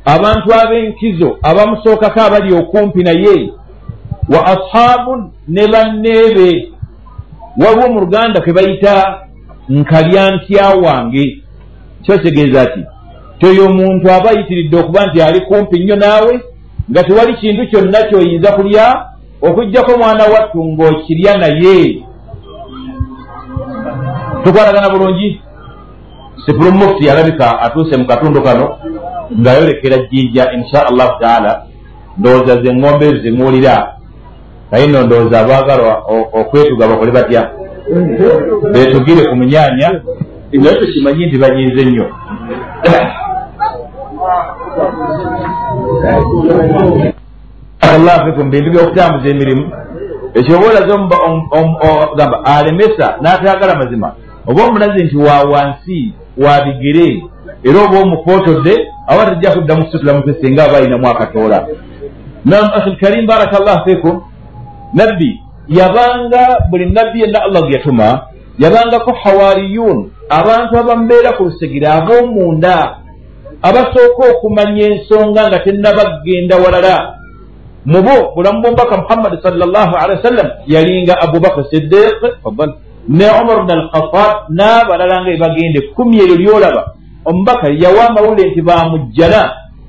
abantu ab'enkizo abamusookako abali okumpi naye wa ashabun ne banneebe waliwo mu luganda kwe bayita nkalyantya wange kyotegeeza ti teyo omuntu aba ayitiridde okuba nti ali kumpi nnyo naawe nga tewali kintu kyonna kyoyinza kulya okugjako mwana wattu ng'okirya naye. Tukwatagana bulungi? Sipulu mufti yalabika atuuse mu katundu kano ng'ayolekera jjinja insha allahu taala ndowooza ze eŋŋombe ezo zemuwulira naye nno ndowooza abaagala okwetuga bakole batya? Beetugire ku munyaanya naye tukimanyi nti banyinze nnyo allah fikum bintu byokutambuza emirimu ekyoba olaze gamba alemesa n'atayagala mazima oba omulazi nti wa wansi wa bigere era oba omufootodde aba tajja kuddamu kusitula mutwe singa aba ayinamu akatoola nam ahi lkarim baraka llahu fikum nabbi yabanga buli nabbi yenna allah gwe yatuma yabangako hawariyun abantu abamubeera ku lusegere ab'omunda abasooka okumanya ensonga nga tennabagenda walala. Mu bo bulamu bwomubaka muhammadi salllah alehi wasallam yalinga abubakar siddiq ne umar bn alkhatab n'abalala nga ebagenda ekkumi eryo lyolaba. Omubaka yawa amawulire nti bamujjana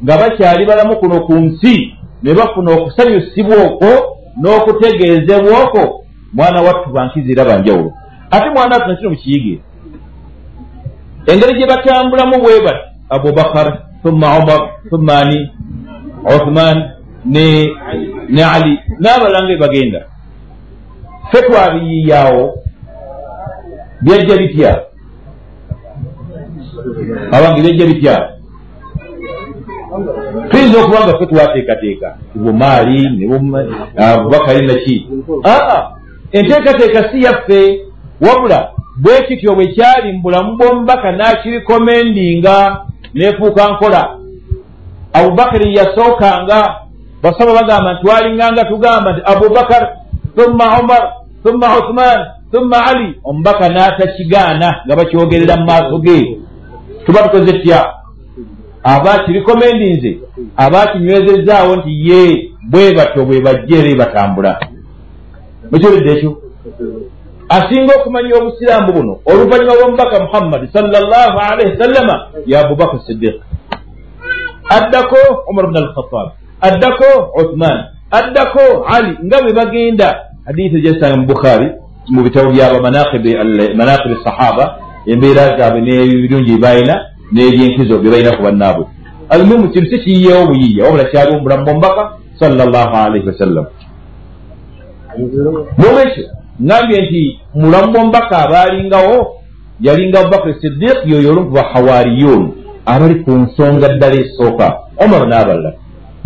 nga bakyali balamu kuno ku nsi ne bafuna okusanyusibwa okwo n'okutegeezebwa okwo. Mwana wattu bankizira banjawulo ate mwana wattu nakino mukiyige engeri gye batambulamu bwe bati abubakar thumma umar thumma ani uthman ne ali n'abalanga ebagenda fe twabiyiyaawo byajja bitya? Abange byajja bitya? Tuyinza okuba nga fe twateekateeka bumaali abubakari naki aa enteekateeka si yaffe wabula bwe kityo bwe kyali mu bulamu bw'omubaka n'akirikomendinga neefuuka nkola. Abubakari yasookanga basaba bagamba nti twalinganga tugamba nti abubakar thumma umar thumma uthman thumma ali. Omubaka n'atakigaana nga bakyogerera mu maaso ge. Tuba tukoze tya aba akirikomendinze aba akinywezezaawo nti ye bwe batyo bwe bajja era batambula. Mukiwulidde ekyo asinga okumanya obusiraamu buno oluvannyuma lw'omubaka muhammadi salllahu alaihi wasallama ya abubakar siddiq. Addako umar bn alkhatab addako uthman addako ali nga bwe bagenda. Hadithi gyesanga mu bukhari mu bitabo byaba manaqibi sahaba embeera zaabwe n'ebirungi byebalina n'ebyenkizo bye balina ku bannaabwe. Almuhimu kintu si kiyiyewo buyiya wabula kyali omulamu omubaka salllahu alaihi wasallam nolwekyo ngambye nti mulamu omubaka abaalingawo yalinga abubakar sidiq yoyo olumu ku bahawariyun abali ku nsonga ddala esooka omar n'abalala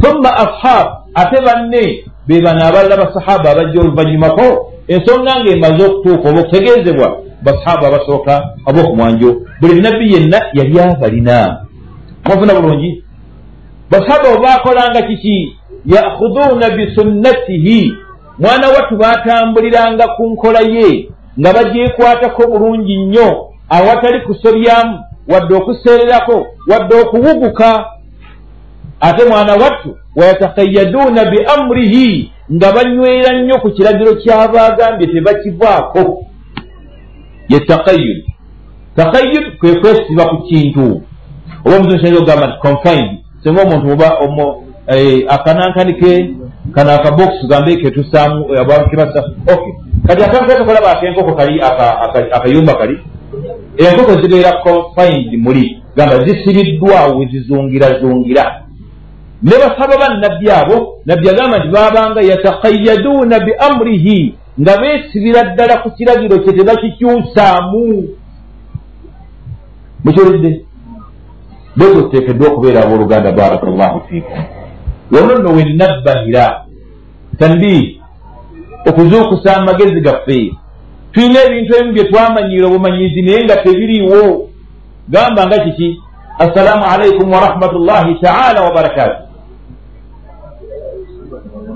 thumma ashab ate banne be bano abalala basahaba abajja oluvanyumako ensonga ng'emaze okutuuka oba okutegeezebwa basahaba abasooka ab'okumwanjo buli nabbi yenna yali abalina. Amafuna bulungi. Basahaba bwe baakolanga kiki? Yakhuduuna bisunnatihi mwana wattu baatambuliranga ku nkola ye nga bagyekwatako bulungi nnyo awatali kusobyamu wadde okuseererako wadde okuwuguka. Ate mwana wattu wayatakayaduuna bi amurihi nga banywera nnyo ku kiragiro ky'abaagambye tebakivaako. Ye takayud takayud kwe kwesiba ku kintu. Oba omusomo ogamba nti confined. Singa omuntu oba akanankani ke kano akabokisi gambe ketusaamu abantu kebasa ok kati akantu kulaba akenkoko kali. Akayumba kali enkoko zibeera confined muli. Gamba zisibiddwawo wezizungirazungira ne basaba bannabbi abo nabbi agamba nti babanga yatakayaduuna bi amurihi nga beesibira ddala ku kiragiro kye tebakikyusaamu mukiwulidde bwekyo tuteekeddwa okubeera abooluganda barakallahu fiikum wano nno wennabbahira tanbi okuzuukusa amagezi gaffe tulina ebintu ebimu bye twamanyiira obumanyizi naye nga tebiriiwo gamba nga kiki assalaamu alaikum warahmatullahi taala wabarakatu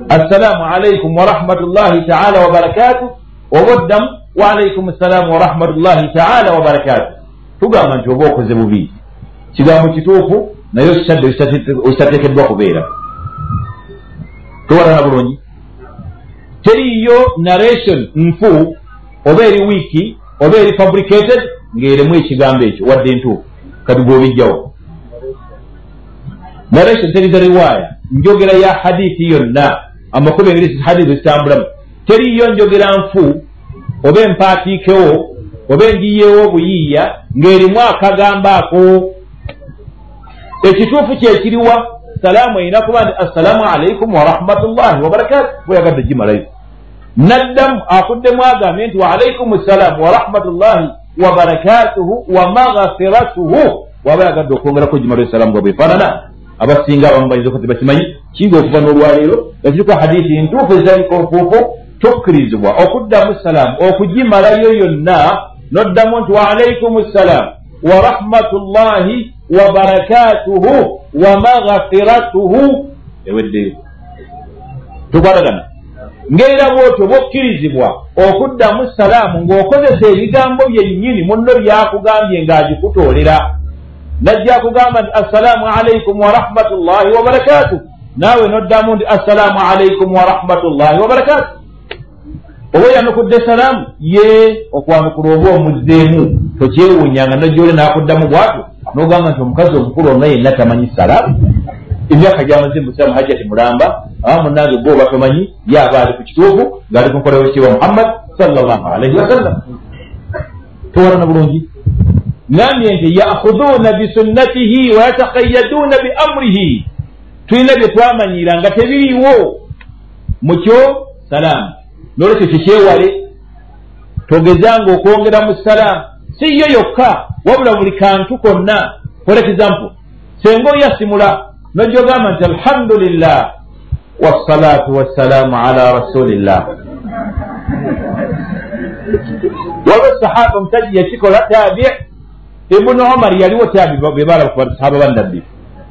assalaamu alaikum warahmatullahi taala wabarakatu oba oddamu waalaikum ssalaamu warahmatullahi taala wabarakatu tugamba nti oba okoze bubi kigambo kituufu naye okisadde okitateekeddwa kubeera towalana bulungi. Teriiyo narration nfu oba eri wiiki oba eri fabricated ng'eremu ekigambo ekyo wadde entuufu kati gwobijjawo narration teriza riwaaya njogera ya hadithi yonna amakubo engeri hadithi zitambulamu. Teriiyo njogera nfu oba empaatiikewo oba engiyeewo obuyiiya ng'erimu akagambo ako ekituufu kyekiriwa salaamu erina kuba nti assalaamu alaikum warahmatullahi wabarakatu bweyagadde gimalayo naddamu akuddemu agambye nti waalaikum ssalaamu warahmatullahi wabarakatuhu wamagfiratuhu waba yagadde okwongerako gimalayo salaamu bwe bwefaanana. Abasinga abamu bayinza okuba tebakimanyi. Kiga okuva n'olwaleero nga kiriko hadithi ntuufu ezitaliko nfuufu tukkirizibwa okuddamu salaamu okugimalayo yonna noddamu nti waalaikum ssalaamu warahmatullahi wabarakatuhu wamagfiratuhu eweddeyo tukwatagana. Ngaera bwotyo bwokkirizibwa okuddamu salaamu ng'okozesa ebigambo byennyini munno byakugambye ng'agikutoolera. Najja kugamba nti assalaamu alaikum warahmatullahi wabarakatuh. Naawe noddamu nti assalaamu alaikum warahmatullahi wabarakatuh. Oba yanukudde salaamu? Ye okwanukula oba omuzzeemu tokyewuunyanga najjole n'akuddamu bwatyo n'ogamba nti omukazi omukulu ona yenna tamanyi salaamu emyaka gyamaze musiramu hajjati mulamba aba munange gwe oba tomanyi ye aba ali ku kituufu ng'ali ku nkola wekitiibwa muhammad sallallahu alaihi wasallam towalana bulungi. Ngambye nti yakhuduuna bisunnatihi wayatakayaduuna bi amurihi tulina bye twamanyira nga tebiriiwo. Mukyo salaamu nolwekyo kikyewale togezanga okwongera mu salaamu si yo yokka wabula buli kantu konna. For example senga oyasimula nojja ogamba nti alhamdulillah wassalaatu wassalaamu ala rasulillah. Waliwo sahaba omusajja yakikola tabi ibunu omar yaliwo tabi bebalaba ku basahaba bannabbi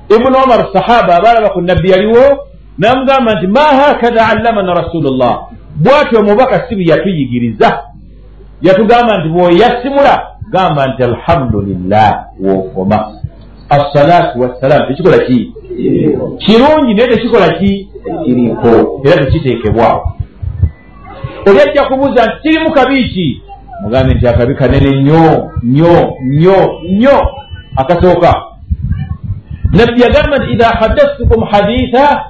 ibunu omar sahaba abalaba ku nabbi yaliwo namugamba nti ma hakadha allamana rasulullah. Bwatyo omubaka si bwe yatuyigiriza. Yatugamba nti bwoyasimula gamba nti alhamdulillah wokoma. Assalaatu wassalamu tekikola ki? Kirungi naye tekikola ki? Tekiriiko era tekiteekebwawo. Oli ajja kubuuza nti kirimu kabi ki mugambe nti akabi kanene nnyo nnyo nnyo nnyo. Akasooka. Nabbi yagamba nti idha haddastukum haditha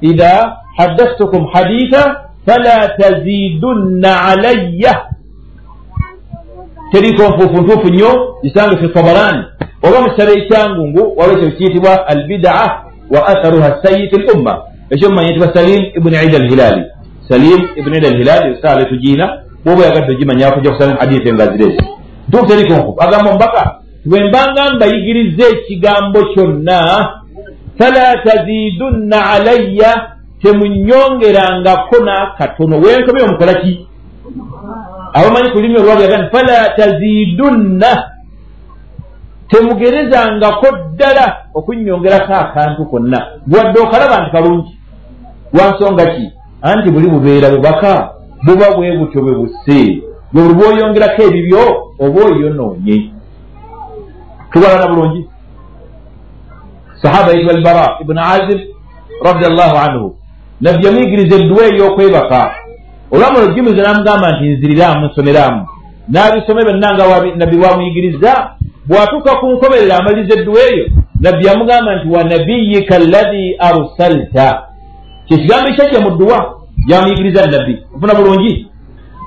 idha haddastukum haditha fala tazidunna alayya teriko nfuufu ntuufu nnyo gisange fi tabarani. Oba mu kitabo ekyangungu waliwo ekyo kiyitibwa albidaa wa atharuha sayi fi lumma ekyo mumanya yitibwa salim ibuni ida alhilali. Salim ibuni ida alhilali esaala etugiina bwoba oyagadde ogimanya kujja kusala hadisi engazirezi ntuufu teriko nfuufu agamba omubaka bwe mbanga mbayigiriza ekigambo kyonna fala tazidunna alayya temunyongerangako n'akatono wenkomye omukola ki abamanyi ku lulimi olwabwe yaga nti fala tazidunna. Temugerezangako ddala okunyongerako akantu konna. Bwadde okalaba nti kalungi. Lwansonga ki? Anti buli bubeera bubaka buba bwe butyo bwe busse. Bwe buli bwoyongerako ebibyo oba oyonoonye tubalana bulungi? Sahaba yitibwa albara ibuni azib radiallahu anhu. Nabbi yamuyigiriza edduwa ey'okwebaka olwamala ogimuza namugamba nti nziriraamu nsomeramu. N'abisome byonna nga nabbi bwamuyigiriza bw'atuuka ku nkomerera amaliriza edduwa eyo nabbi yamugamba nti wa nabiyika alladhi arsalta. Kyekigambo ekyajja mu dduwa gyamuyigiriza nabbi ofuna bulungi?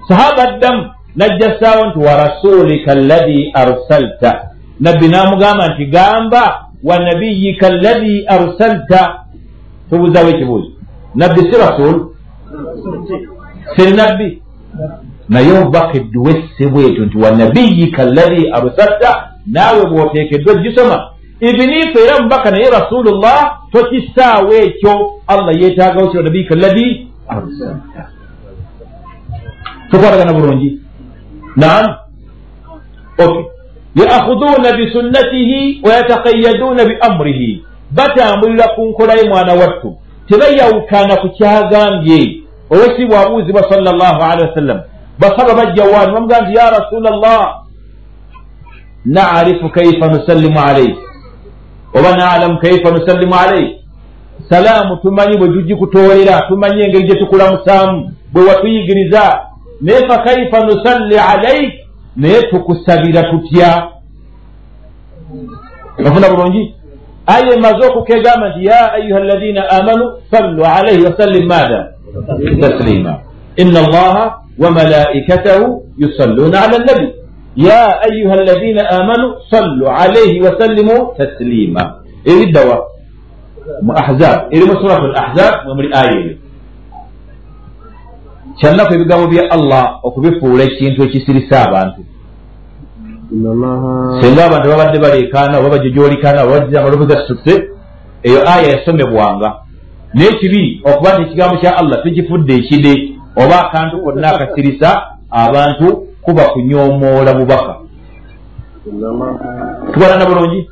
Sahaba addamu najja ssaawo nti wa rasulika alladhi arsalta. Nabbi n'amugamba nti gamba wa nabiyika alladhi arsalta. Tubuuzawo ekibuuzo. Nabbi si rasul si nabbi naye obubaka edduwa esse bwetyo nti wa nabiyika alladhi arsalta. Naawe bw'oteekeddwa gisoma ibiniifu era mubaka naye rasulullah tokissaawo ekyo allah yeetaagawo kyo nabiyika alladhi arsalta. Tukwatagana bulungi naam. Okay. Yaakhuduuna bisunnatihi wayatakayaduuna biamurihi batambulira ku nkola ye mwana wattu tebayawukana ku kyagambye olwesi bwabuuzibwa sal llah alehi wasallam. Basaba bajja waani bamugamba nti ya rasula llah narifu kaifa nusallimu alaik oba nalamu kaifa nusallimu alaik salaamu tumanyi bwe tugikutoolera tumanyi engeri gye tukulamusaamu bwe watuyigiriza. Naye fa kaifa nusalli alaik naye tukusabira tutya? Ofuna bulungi? Aya emaze okukegamba nti ya ayuha alladina amanu sallu alaihi wasallim maada taslima ina allaha wamalaikatahu yusalluuna ala nabi ya ayuha alladina amanu sallu alaihi wasallimu taslima eriddawa mu ahzab eri mu surat al ahzab mwemuli aya eyo kyannaku ebigambo bya allah okubifuula ekintu ekisirisa abantu singa abantu babadde baleekaana oba bajjo gyolikaana oba bajja amalobo gasutse eyo aya yasomebwanga n'ekibi okuba tekigambo kya allah tukifudde ekide. Oba akantu konna akasirisa abantu kuba kunyoomoola bubaka. Tubalana bulungi?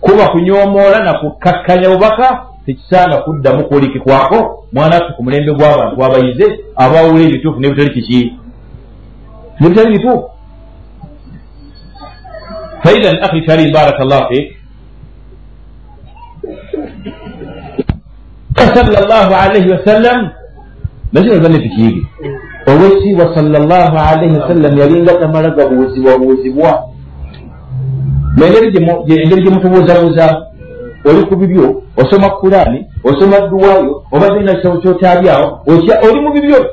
Kuba kunyoomoola nakukakkanya bubaka tekisaana kuddamu kulikikwako mwanaffe ku mulembe gw'abantu abayize abawula ebituufu n'ebitali kiki? Nebitali bituufu. Faidan akhi karim baraka llah fik sallallahu alaihi wasallam nakino banetukiige olwekitiibwa sallallahu alaihi wasallam yalinga tamala gabuuzibwabuuzibwa engeri gye mutubuuzabuuza oli ku bibyo osoma kulaani osoma duwaayo obadde na kitabo kyotaabyawo oli mu bibyo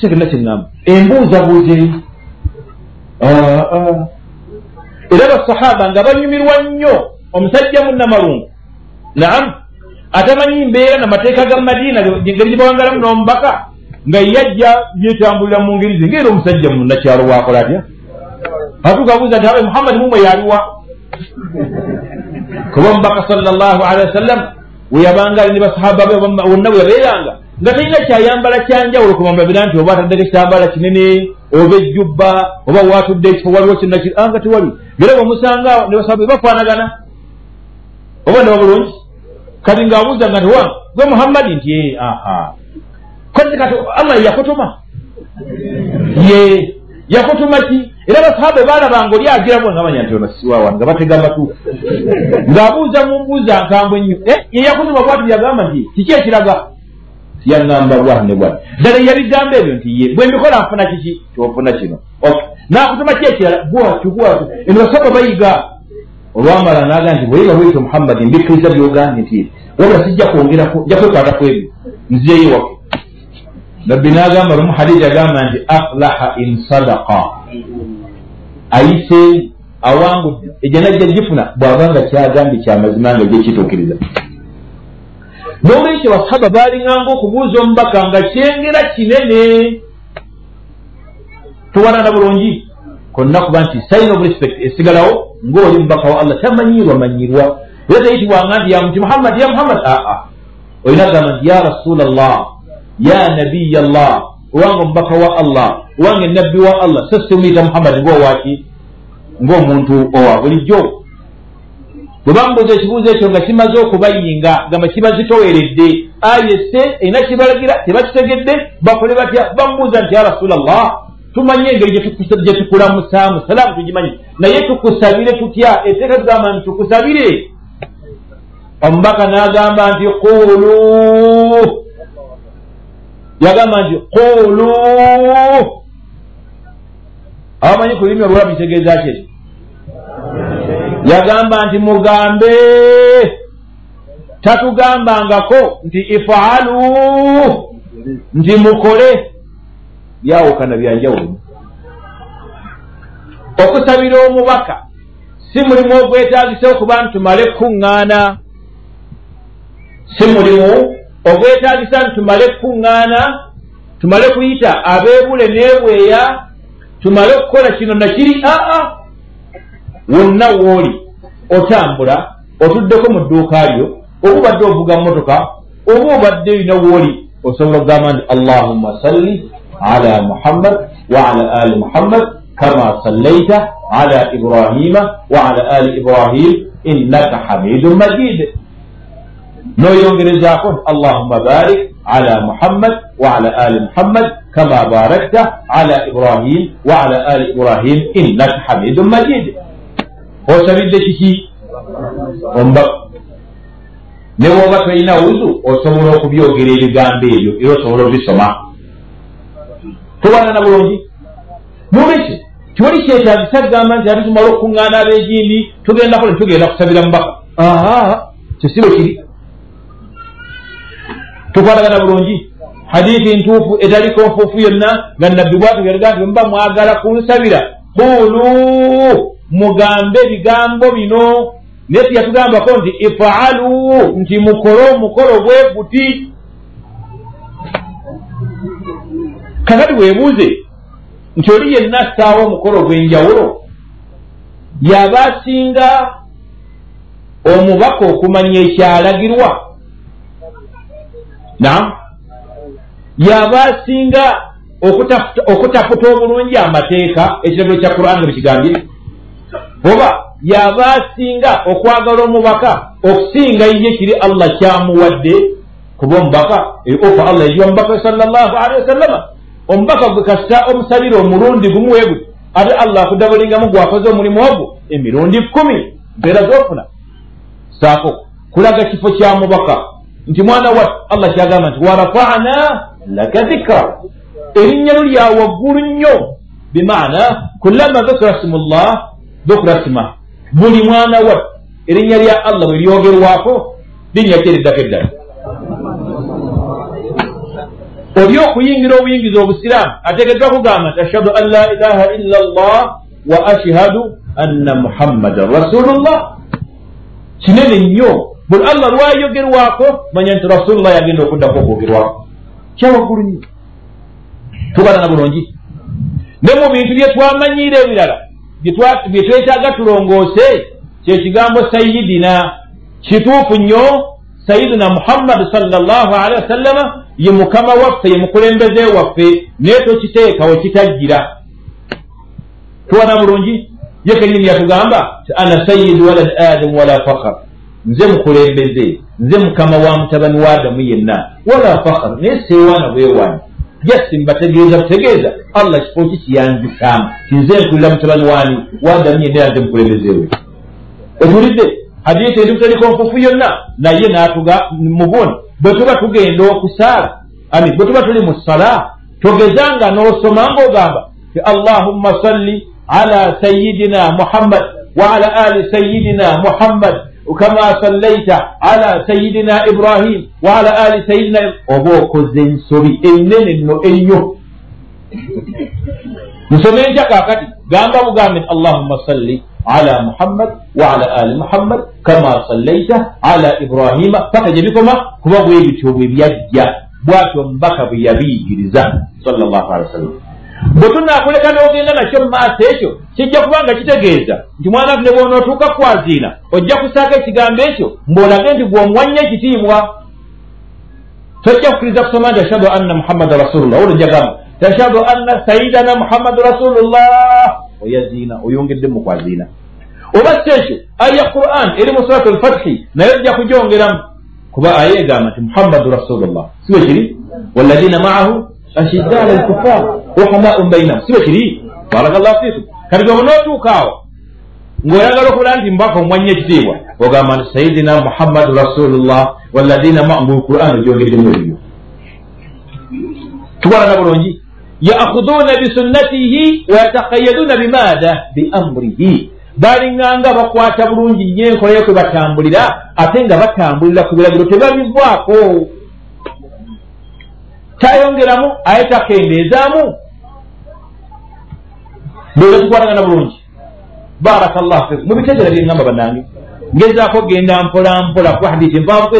sikirina kyeŋŋamba embuuzabuuza eri era ah, ah. basahaba nga banyumirwa nnyo omusajja munnamalungu naamu atamanyi mbeera namateeka ga madiina engeri gyebawangalamu n'omubaka nga yajja yetambulira mu ngeri ze ngaera omusajja munakyalo wakola atya? Atuuka abuuza nti abe muhammadi mumwe yaliwa kuba omubaka salllahu alehi wasallam weyabanga ali ne basahaba be wonna bwe yabeeranga. Nga talina kyayambala kyanjawulo kumambabira nti oba ataddeko ekitambala kinene oba ejjubba oba watudde ekifo waliwo kinaki anga tewali. Era bwemusanga ne basahaba bafaanagana. Oba ne babulungi kati ngaabuuza nga ntiwa gwe muhammadi nti ye aha kati kati allah yakutuma ye. Yakutuma ki era basahaba baalabanga oli agirabo ngamanya nti ono siwawa nga batega amatu ng'abuuza mu mbuuza nkambwe nnyo ye yakutuma bwati byagamba nti kiki ekiraga yaŋŋamba bwati ne bwati ddala yabigamba ebyo nti ye. Bwe mbikola nfuna kiki kyofuna kino naakutuma ki ekirala bwatyo bwatyo eno basaba bayiga olwamala naga nti bweyiga bwekyo muhammadi mbikkiriza byogambye nti wabula sijja kwongerako nja kwekwataku ebyo. Nziyeyo wake nabbi n'agamba lumu hadiji agamba nti aflaha in sadaka ayise awangudde ejja najja gifuna bw'aba nga kyagambye kyamazima nga gyekituukiriza n'olwekyo basahaba baalinganga okubuuza omubaka nga kyengera kinene. Tuwanana bulungi konna nti sign of respect esigalawo ng'oli mubaka wa allah tamanyirwa manyirwa era teyitibwanga nti ya muti muhammad ya muhammad. Aa olina gamba nti ya rasula llah ya nabiya llah owange omubaka wa allah owange nabbi wa allah so simuyita muhammad ngaowaki ng'omuntu owa bulijjo bwe bamubuuza ekibuuzo ekyo nga kimaze okubayinga gamba kibazitoweredde ayese erina kibalagira tebakitegedde bakole batya bamubuuza nti ya rasula llah tumanye engeri gye tukulamusaamu salaamu tugimanyi naye tukusabire tutya eteeka tugamba nti tukusabire omubaka n'agamba nti qulu yagamba nti qulu abamanyi ku lulimi olwalabu kitegeeza kye yagamba nti mugambe. Tatugambangako nti ifaalu nti mukole byawukana byanjawulo okusabira omubaka si mulimu ogwetagisa okuba nti tumale kukuŋŋaana si mulimu ogwetagisa nti tumale kukuŋŋaana tumale kuyita abeebule n'ebweya tumale okukola kino nakiri aa wonna wooli otambula otuddeko mu dduuka lyo oba obadde ovuga motoka oba obadde olina wooli osobola okugamba nti allahumma salli ala muhammad waala ali muhammad kama sallaita ala ibrahima waala ali ibrahim innaka hamidun majid noyongerezaako nti allahumma barik ala muhammad waala ali muhammad kama barakta ala ibrahim waala ali ibrahim innaka hamidun majid. Osabidde kiki omubaka ne bwoba tolina wuzu osobola okubyogera ebigambo ebyo era osobola obisoma tubanana bulungi. Nolwekyo tiwali kyetagisa kugamba nti ate tumala okukuŋŋaana ab'egindi tugendako ne tugenda kusabira mubaka aa kyosibo kiri. Tukwatagana bulungi. Hadithi ntuufu etaliko nfuufu yonna nga nabbi bwatugerega nti muba mwagala kunsabira qulu mugambe ebigambo bino. Naye tiyatugambako nti ifaalu nti mukole omukolo bwe guti kakati weebuuze nti oli yenna assaawo omukolo gw'enjawulo yaba asinga omubaka okumanya ekyalagirwa? Nam yaba asinga okutafuta obulungi amateeka ekiragiro kya qur'an nga bikigambye oba yaba asinga okwagala omubaka okusinga ye kiri allah kyamuwadde kuba omubaka ofa allah egiwa mubaka salllahu alehi wasallama omubaka gwe kasa omusabire omulundi gumu weguti ate allah akudabulingamu gwakoze omulimu ogwo emirundi kkumi mpeera zofuna. Saako kulaga kifo kya mubaka. Nti mwana wat allah kyagamba nti warafana laka dhikra. Erinnya lyo lya waggulu nnyo. Bimaana kulama dhukira simu llah dhukira sima buli mwana wat erinnya lya allah bwe lyogerwako linnya kyeriddako eddala oli okuyingira obuyingiza obusiraamu ateekeddwa kugamba nti ashhadu an la ilaha illa llah wa ashhadu anna muhammadan rasulullah. Kinene nnyo buli allah lwayogerwako manya nti rasulullah yagenda okuddako okwogerwako kyawaggulu nnyo tubalana bulungi ne mu bintu bye twamanyira ebirala bye twetaaga tulongoose kyekigambo sayidina kituufu nnyo sayidina muhammadi salllahu alehi wasallama ye mukama waffe ye mukulembeze waffe naye tokiteekawo kitajjira tuwana bulungi? Ye kenyini yatugamba ti ana sayidu walad adamu wala fakar nze mukulembeze nze mukama wa mutabani wa adamu yenna wala fakar naye seewaana bwewaana jasi mbategeeza butegeeza allah kifo ki kiyanzisaamu tinze nkulira mutabani wani wa adamu yenna era nze mukulembezeewe hadithi entuteriko nfufu yonna naye natuga mubuni bwe tuba tugenda okusaala ami bwe tuba tuli mu sala togezanga n'osoma ngaogamba ti allahumma salli ala sayidina muhammad waala ali sayidina muhammad. Kama sallaita ala sayidina ibrahim waala ali sayidina oba okoze ensobi enene nno ennyo nsome ntya kakati gamba bugambe nti allahumma salli ala muhammad waala ali muhammad kama sallaita ala ibrahima paka gye bikoma kuba bwe bityo bwe byajja bwatyo mbaka bwe yabiyigiriza salllahu alehi wasallam. Bwe tunaakuleka n'ogenda nakyo mu maaso ekyo kijja kuba nga kitegeeza nti mwana ne bwonootuuka kwaziina ojja kusaako ekigambo ekyo mbwolage nti gweomuwanye ekitiibwa tojja kukkiriza kusoma nti ashhadu anna muhammadan rasulullah. Olwo jagamba tashhadu anna sayidana muhammadu rasulullah. Oyaziina oyongedde mu kwaziina oba si ekyo aya quran eri mu suratu lfathi naye ojja kugyongeramu kuba aya egamba nti muhammadu rasulullah. Si bwe kiri waladina maahu ashidda ala lkufar wahamaun bainahum si bwe kiri barakallahu fikum. Kati gwe bonootuuka awo ng'oyagala okubula nti mbaka omwanya ekitiibwa ogamba nti sayidina muhammadu rasulullah waladina maahu quran ogyogeddemu ebyo tukolana bulungi yaakhuduna bisunnatihi wayatakhayaduna bimaada biamurihi balinganga bakwata bulungi nnyo enkola yo kwe batambulira ate nga batambulira ku biragiro tebabivaako tayongeramu aye takendeezaamu bweza tukwatagana bulungi baraka llahu fikum mubitegeera byeŋŋamba bannange ngezaako genda mpola mpola kuba hadithi mpanvu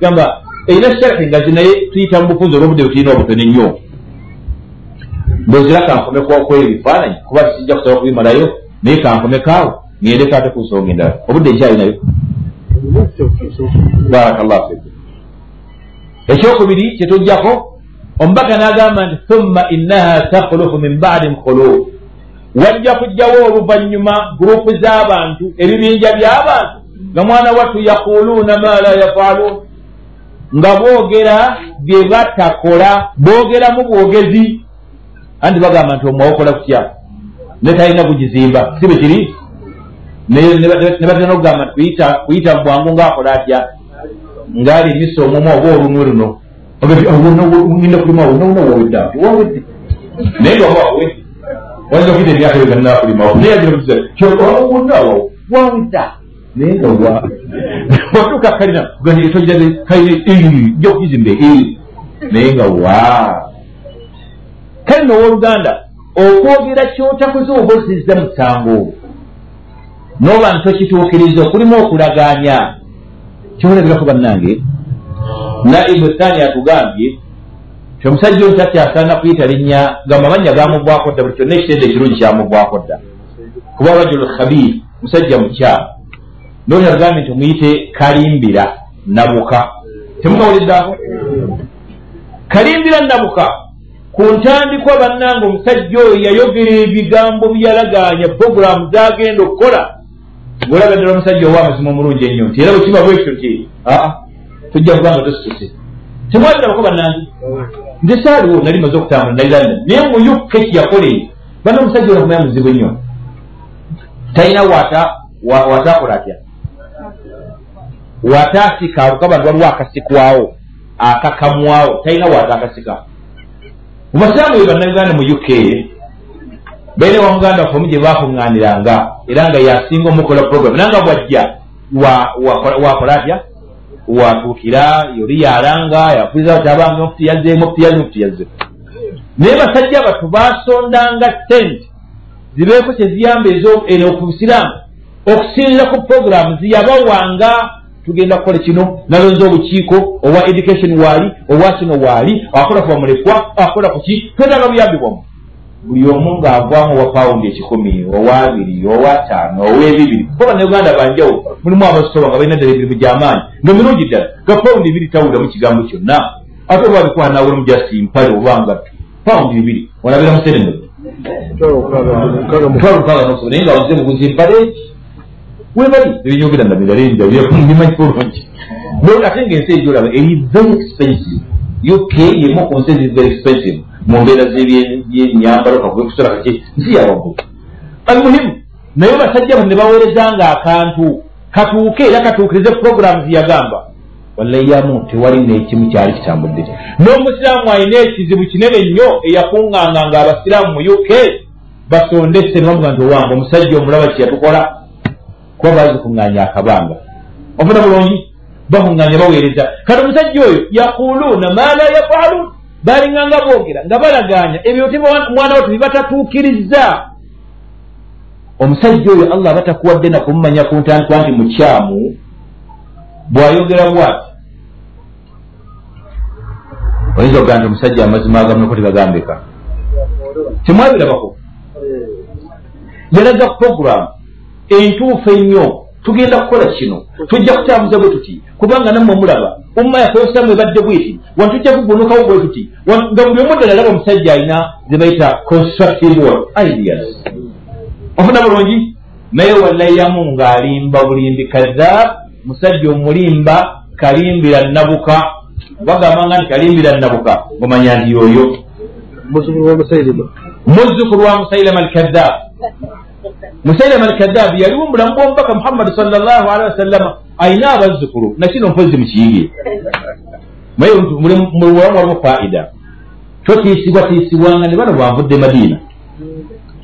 gamba erina sharhi nga zinaye tuyita mu bufunzi olwobudde butulina obutone nnyo mbwezira kankome kwokweyo ebifaananyi kuba sijja kusaba kubimalayo naye kankome kaawe ngende kaate ku nsonga endala obudde nkyalinayo barakallahu fikum ekyokubiri kyetujjako omubaka n'agamba nti thumma innaha takhulufu min baadi nkhuluf wajja kujjawo oluvannyuma gurupu z'abantu ebibinja by'abantu nga mwana wattu yaquluuna ma la yafaaluun nga boogera bye batakola boogeramu bwogezi anti bagamba nti omwawokola kutya? Ne talina kugizimba. Si bwe kiri? Ne batera nokugamba nti kuyita bwangu ngaakola atya? Ngaali emisa omuma oba olunwe luno. Ngenda kulima wona wawedde ati wawedde naye nga wawedde wajja kuita emyaka yo ganna kulimawo naye yagirawonaawo wawedde naye nga wa *laughs* watuuka kalina tojirabe kalina jja okugizimba naye nga wa kale nowooluganda okwogera kyotakoze oba ozizza musango noba ntokituukiriza okulimu okulagaanya kyolabirako bannange. Naibu thani atugambye ti omusajja oyo tatyasaana kuyita linnya gamba amannya gamugwako dda buli kyonna ekitende ekirungi kyamugwako dda. Kuba rajulu khabir musajja mukyamu noyo agambye nti omuyite kalimbira nabuka. Temukawuliddeako kalimbira nabuka ku ntandikwa bannanga omusajja oyo yayogera ebigambo byalagaanya puroguramu zagenda okukola. Ngaolaga ddala omusajja owa amazima omulungi ennyo nti era bwekiba bwekyo nti aa tujja kuba nga tosituse temwalirabako bannange? Nze saaliwo nali maze okutambula nali london. Naye muyukke kiyakolere banna omusajja ono kumanya muzibu ennyo. Talina watakola atya? Wataasika alukabantu waliwo akasikwawo akakamwawo talina wata mubasiraamu be bannayuganda mu uk beere wa muganda waffe omu gye bakuŋŋaaniranga era nga yasinga omukola program era nga bwajja wakola atya? Watuukira yoli yalanga yafuliza tabanga omufuti yazzeemu omufuti yazze omufuti yazze. Naye basajja batu basondanga sente zibeeko kyeziyamba eno ku busiraamu okusinziira ku programu ziyabawanga tugenda kukola kino nalonza obukiiko obwa education waali obwa kino waali akola ku bamulekwa akola ku ki twetaaga buyambi bwamu buli omu ng'avaamu owa pawundi ekikumi owaabiri owataano ow'ebibiri kuba bannayuganda banjawulo mulimu abasoba nga balina ddala emirimu gy'amaanyi nga mirungi ddala nga pawundi ibiri tawuliramu kigambo kyonna ate oba bikuwa nawulamu jasi mpale oba ngatto pawundi bibiri olabira musereme mutwalo mukaaga nosoba naye nga waze muguzi mpale webali ebinyogera nga bigalenjabimanyi bulungi ate ngaensi egyolaba eri very expensive. Uk yemu ku nsi ezi very expensive. Mu mbeera z'ebyenyambalo kakubekusula kaki nsi yawaggulu almuhimu naye basajja bano ne baweerezanga akantu katuuke era katuukirize programs yagamba wallayamu tewali nekimu kyali kitambudde n'omusiraamu alina ekizibu kinene nnyo eyakuŋŋanganga abasiraamu mu uk basonde sse nebamuga nti owange omusajja omulaba kyeyatukola kuba bazikuŋŋaanya akabanga ofuna bulungi? Bakuŋŋaanya baweereza kati omusajja oyo yaquluuna ma la yafaaluun balinganga boogera nga balagaanya ebyo mwana wattu bibatatuukiriza omusajja oyo allah aba takuwadde nakumumanya ku ntandikwa nti mukyamu bw'ayogera bwati? Oyinza okugaa nti omusajja amazima agamunako tebagambeka temwabirabako yalaga programu entuufu ennyo tugenda kukola kino. Tujja kutambuza bwe tuti kubanga nammwe omulaba umma yakoyosamu ebadde bweti wano tujja kugunukawo bwe tuti nga buli omu ddala alaba omusajja alina ze bayita constructive ideas. Ofuna bulungi? Naye walayiramu ng'alimba bulimbi kadhaab musajja omulimba kalimbira nabuka. Bagambanga nti kalimbira nabuka omanya nti yoyo. Muzzukulu wa musailama alkadhaab musailama alkadhaabu yaliwo omulamu bwomubaka muhammadi salllahu alehi wasallama ayina abazzukulu nakino mpozi mukiyige naye mubulamu waliwo faida. Totiisibwa tiisibwanga ne bano banvudde madiina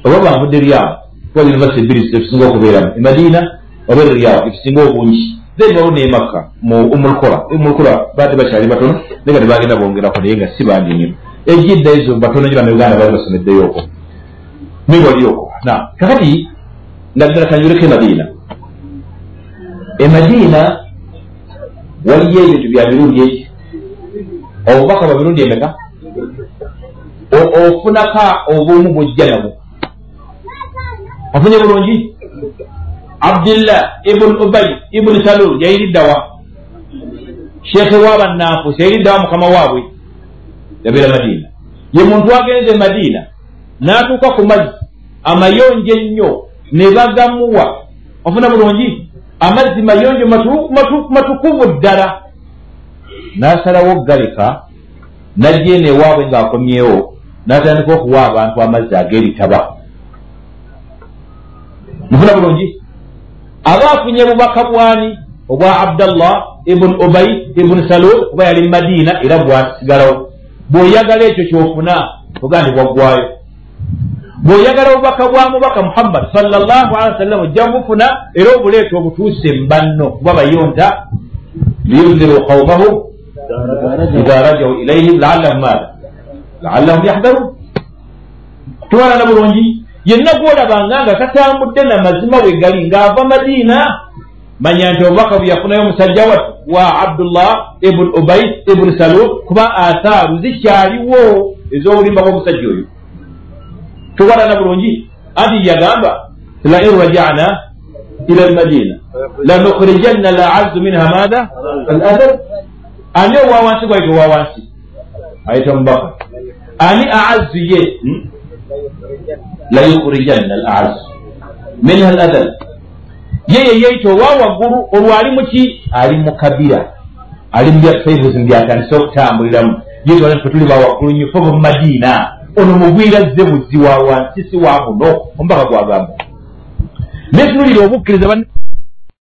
oba banvudde ryawo kuba univesity bbiri ekisinga okubeeramu. Emadiina oba eryawo ekisinga obungi. Then bawo nemakka omulkola omulkola baate bakyali batono naye nga tebagenda bongerako naye nga si bangi nyo ejidda ezo batono nyo banauganda baali basomeddeyooko miwalioko na kakati nga ddala kanyoleko emadiina emadiina waliyo ebintu bya mirundi eki obubaka bwa mirundi emeka? Ofunaka obumu bwojja nabwo. Ofunye bulungi? Abdullah ibuni ubay ibuni salul yayiriddawa sheekhe wabananfusi yayiriddawa mukama waabwe? Yabeera madiina ye muntu agenze madiina n'atuuka ku mazzi amayonjo ennyo ne bagamuwa. Ofuna bulungi? Amazzi mayonjo matukuvu ddala. N'asalawo galeka najja eno ewaabwe ng'akomyewo n'atandika okuwa abantu amazzi ag'ebitaba. Mufuna bulungi? Aba afunye bubaka bwani obwa abdallah ibuni ubay ibuni salul kuba yali madiina era bwasigalawo bw'oyagala ekyo kyofuna ogandibwa ggwayo bw'oyagala obubaka bwa mubaka muhammad salllahu alehi wasallama ojja bufuna era obuleeta obutuuse mu banno kuba bayonta liyunziru qaumahu idha rajau ilaihim laallahum maada laallahum yahdarun. Tuwalana bulungi yenna gwolabanga nga katambudde na mazima we gali ng'ava madiina manya nti obubaka bwe yafunayo omusajja wa abdullah ibuni ubay ibuni salul kuba athaaru zikyaliwo ez'obulimba bw'omusajja oyo tuwalana bulungi anti yagamba lain rajana ila lmadina lanukhrijanna laazzu minha maatha aladab ani owawansi gwaite owawansi ayita mubaka ani aazzu ye. Layukhrijanna alaazzu minha aladab ye yeyeita owawaggulu olwo ali muki ali mu kabira. Ali mubyasaivuzi byatandise okutambuliramu yetwala fe tuli bawaggulu nyo fe mu madiina ono mugwira zze buzzi wa wansi si wa muno omubaka gwagamba. Naye tunulira obukkiriza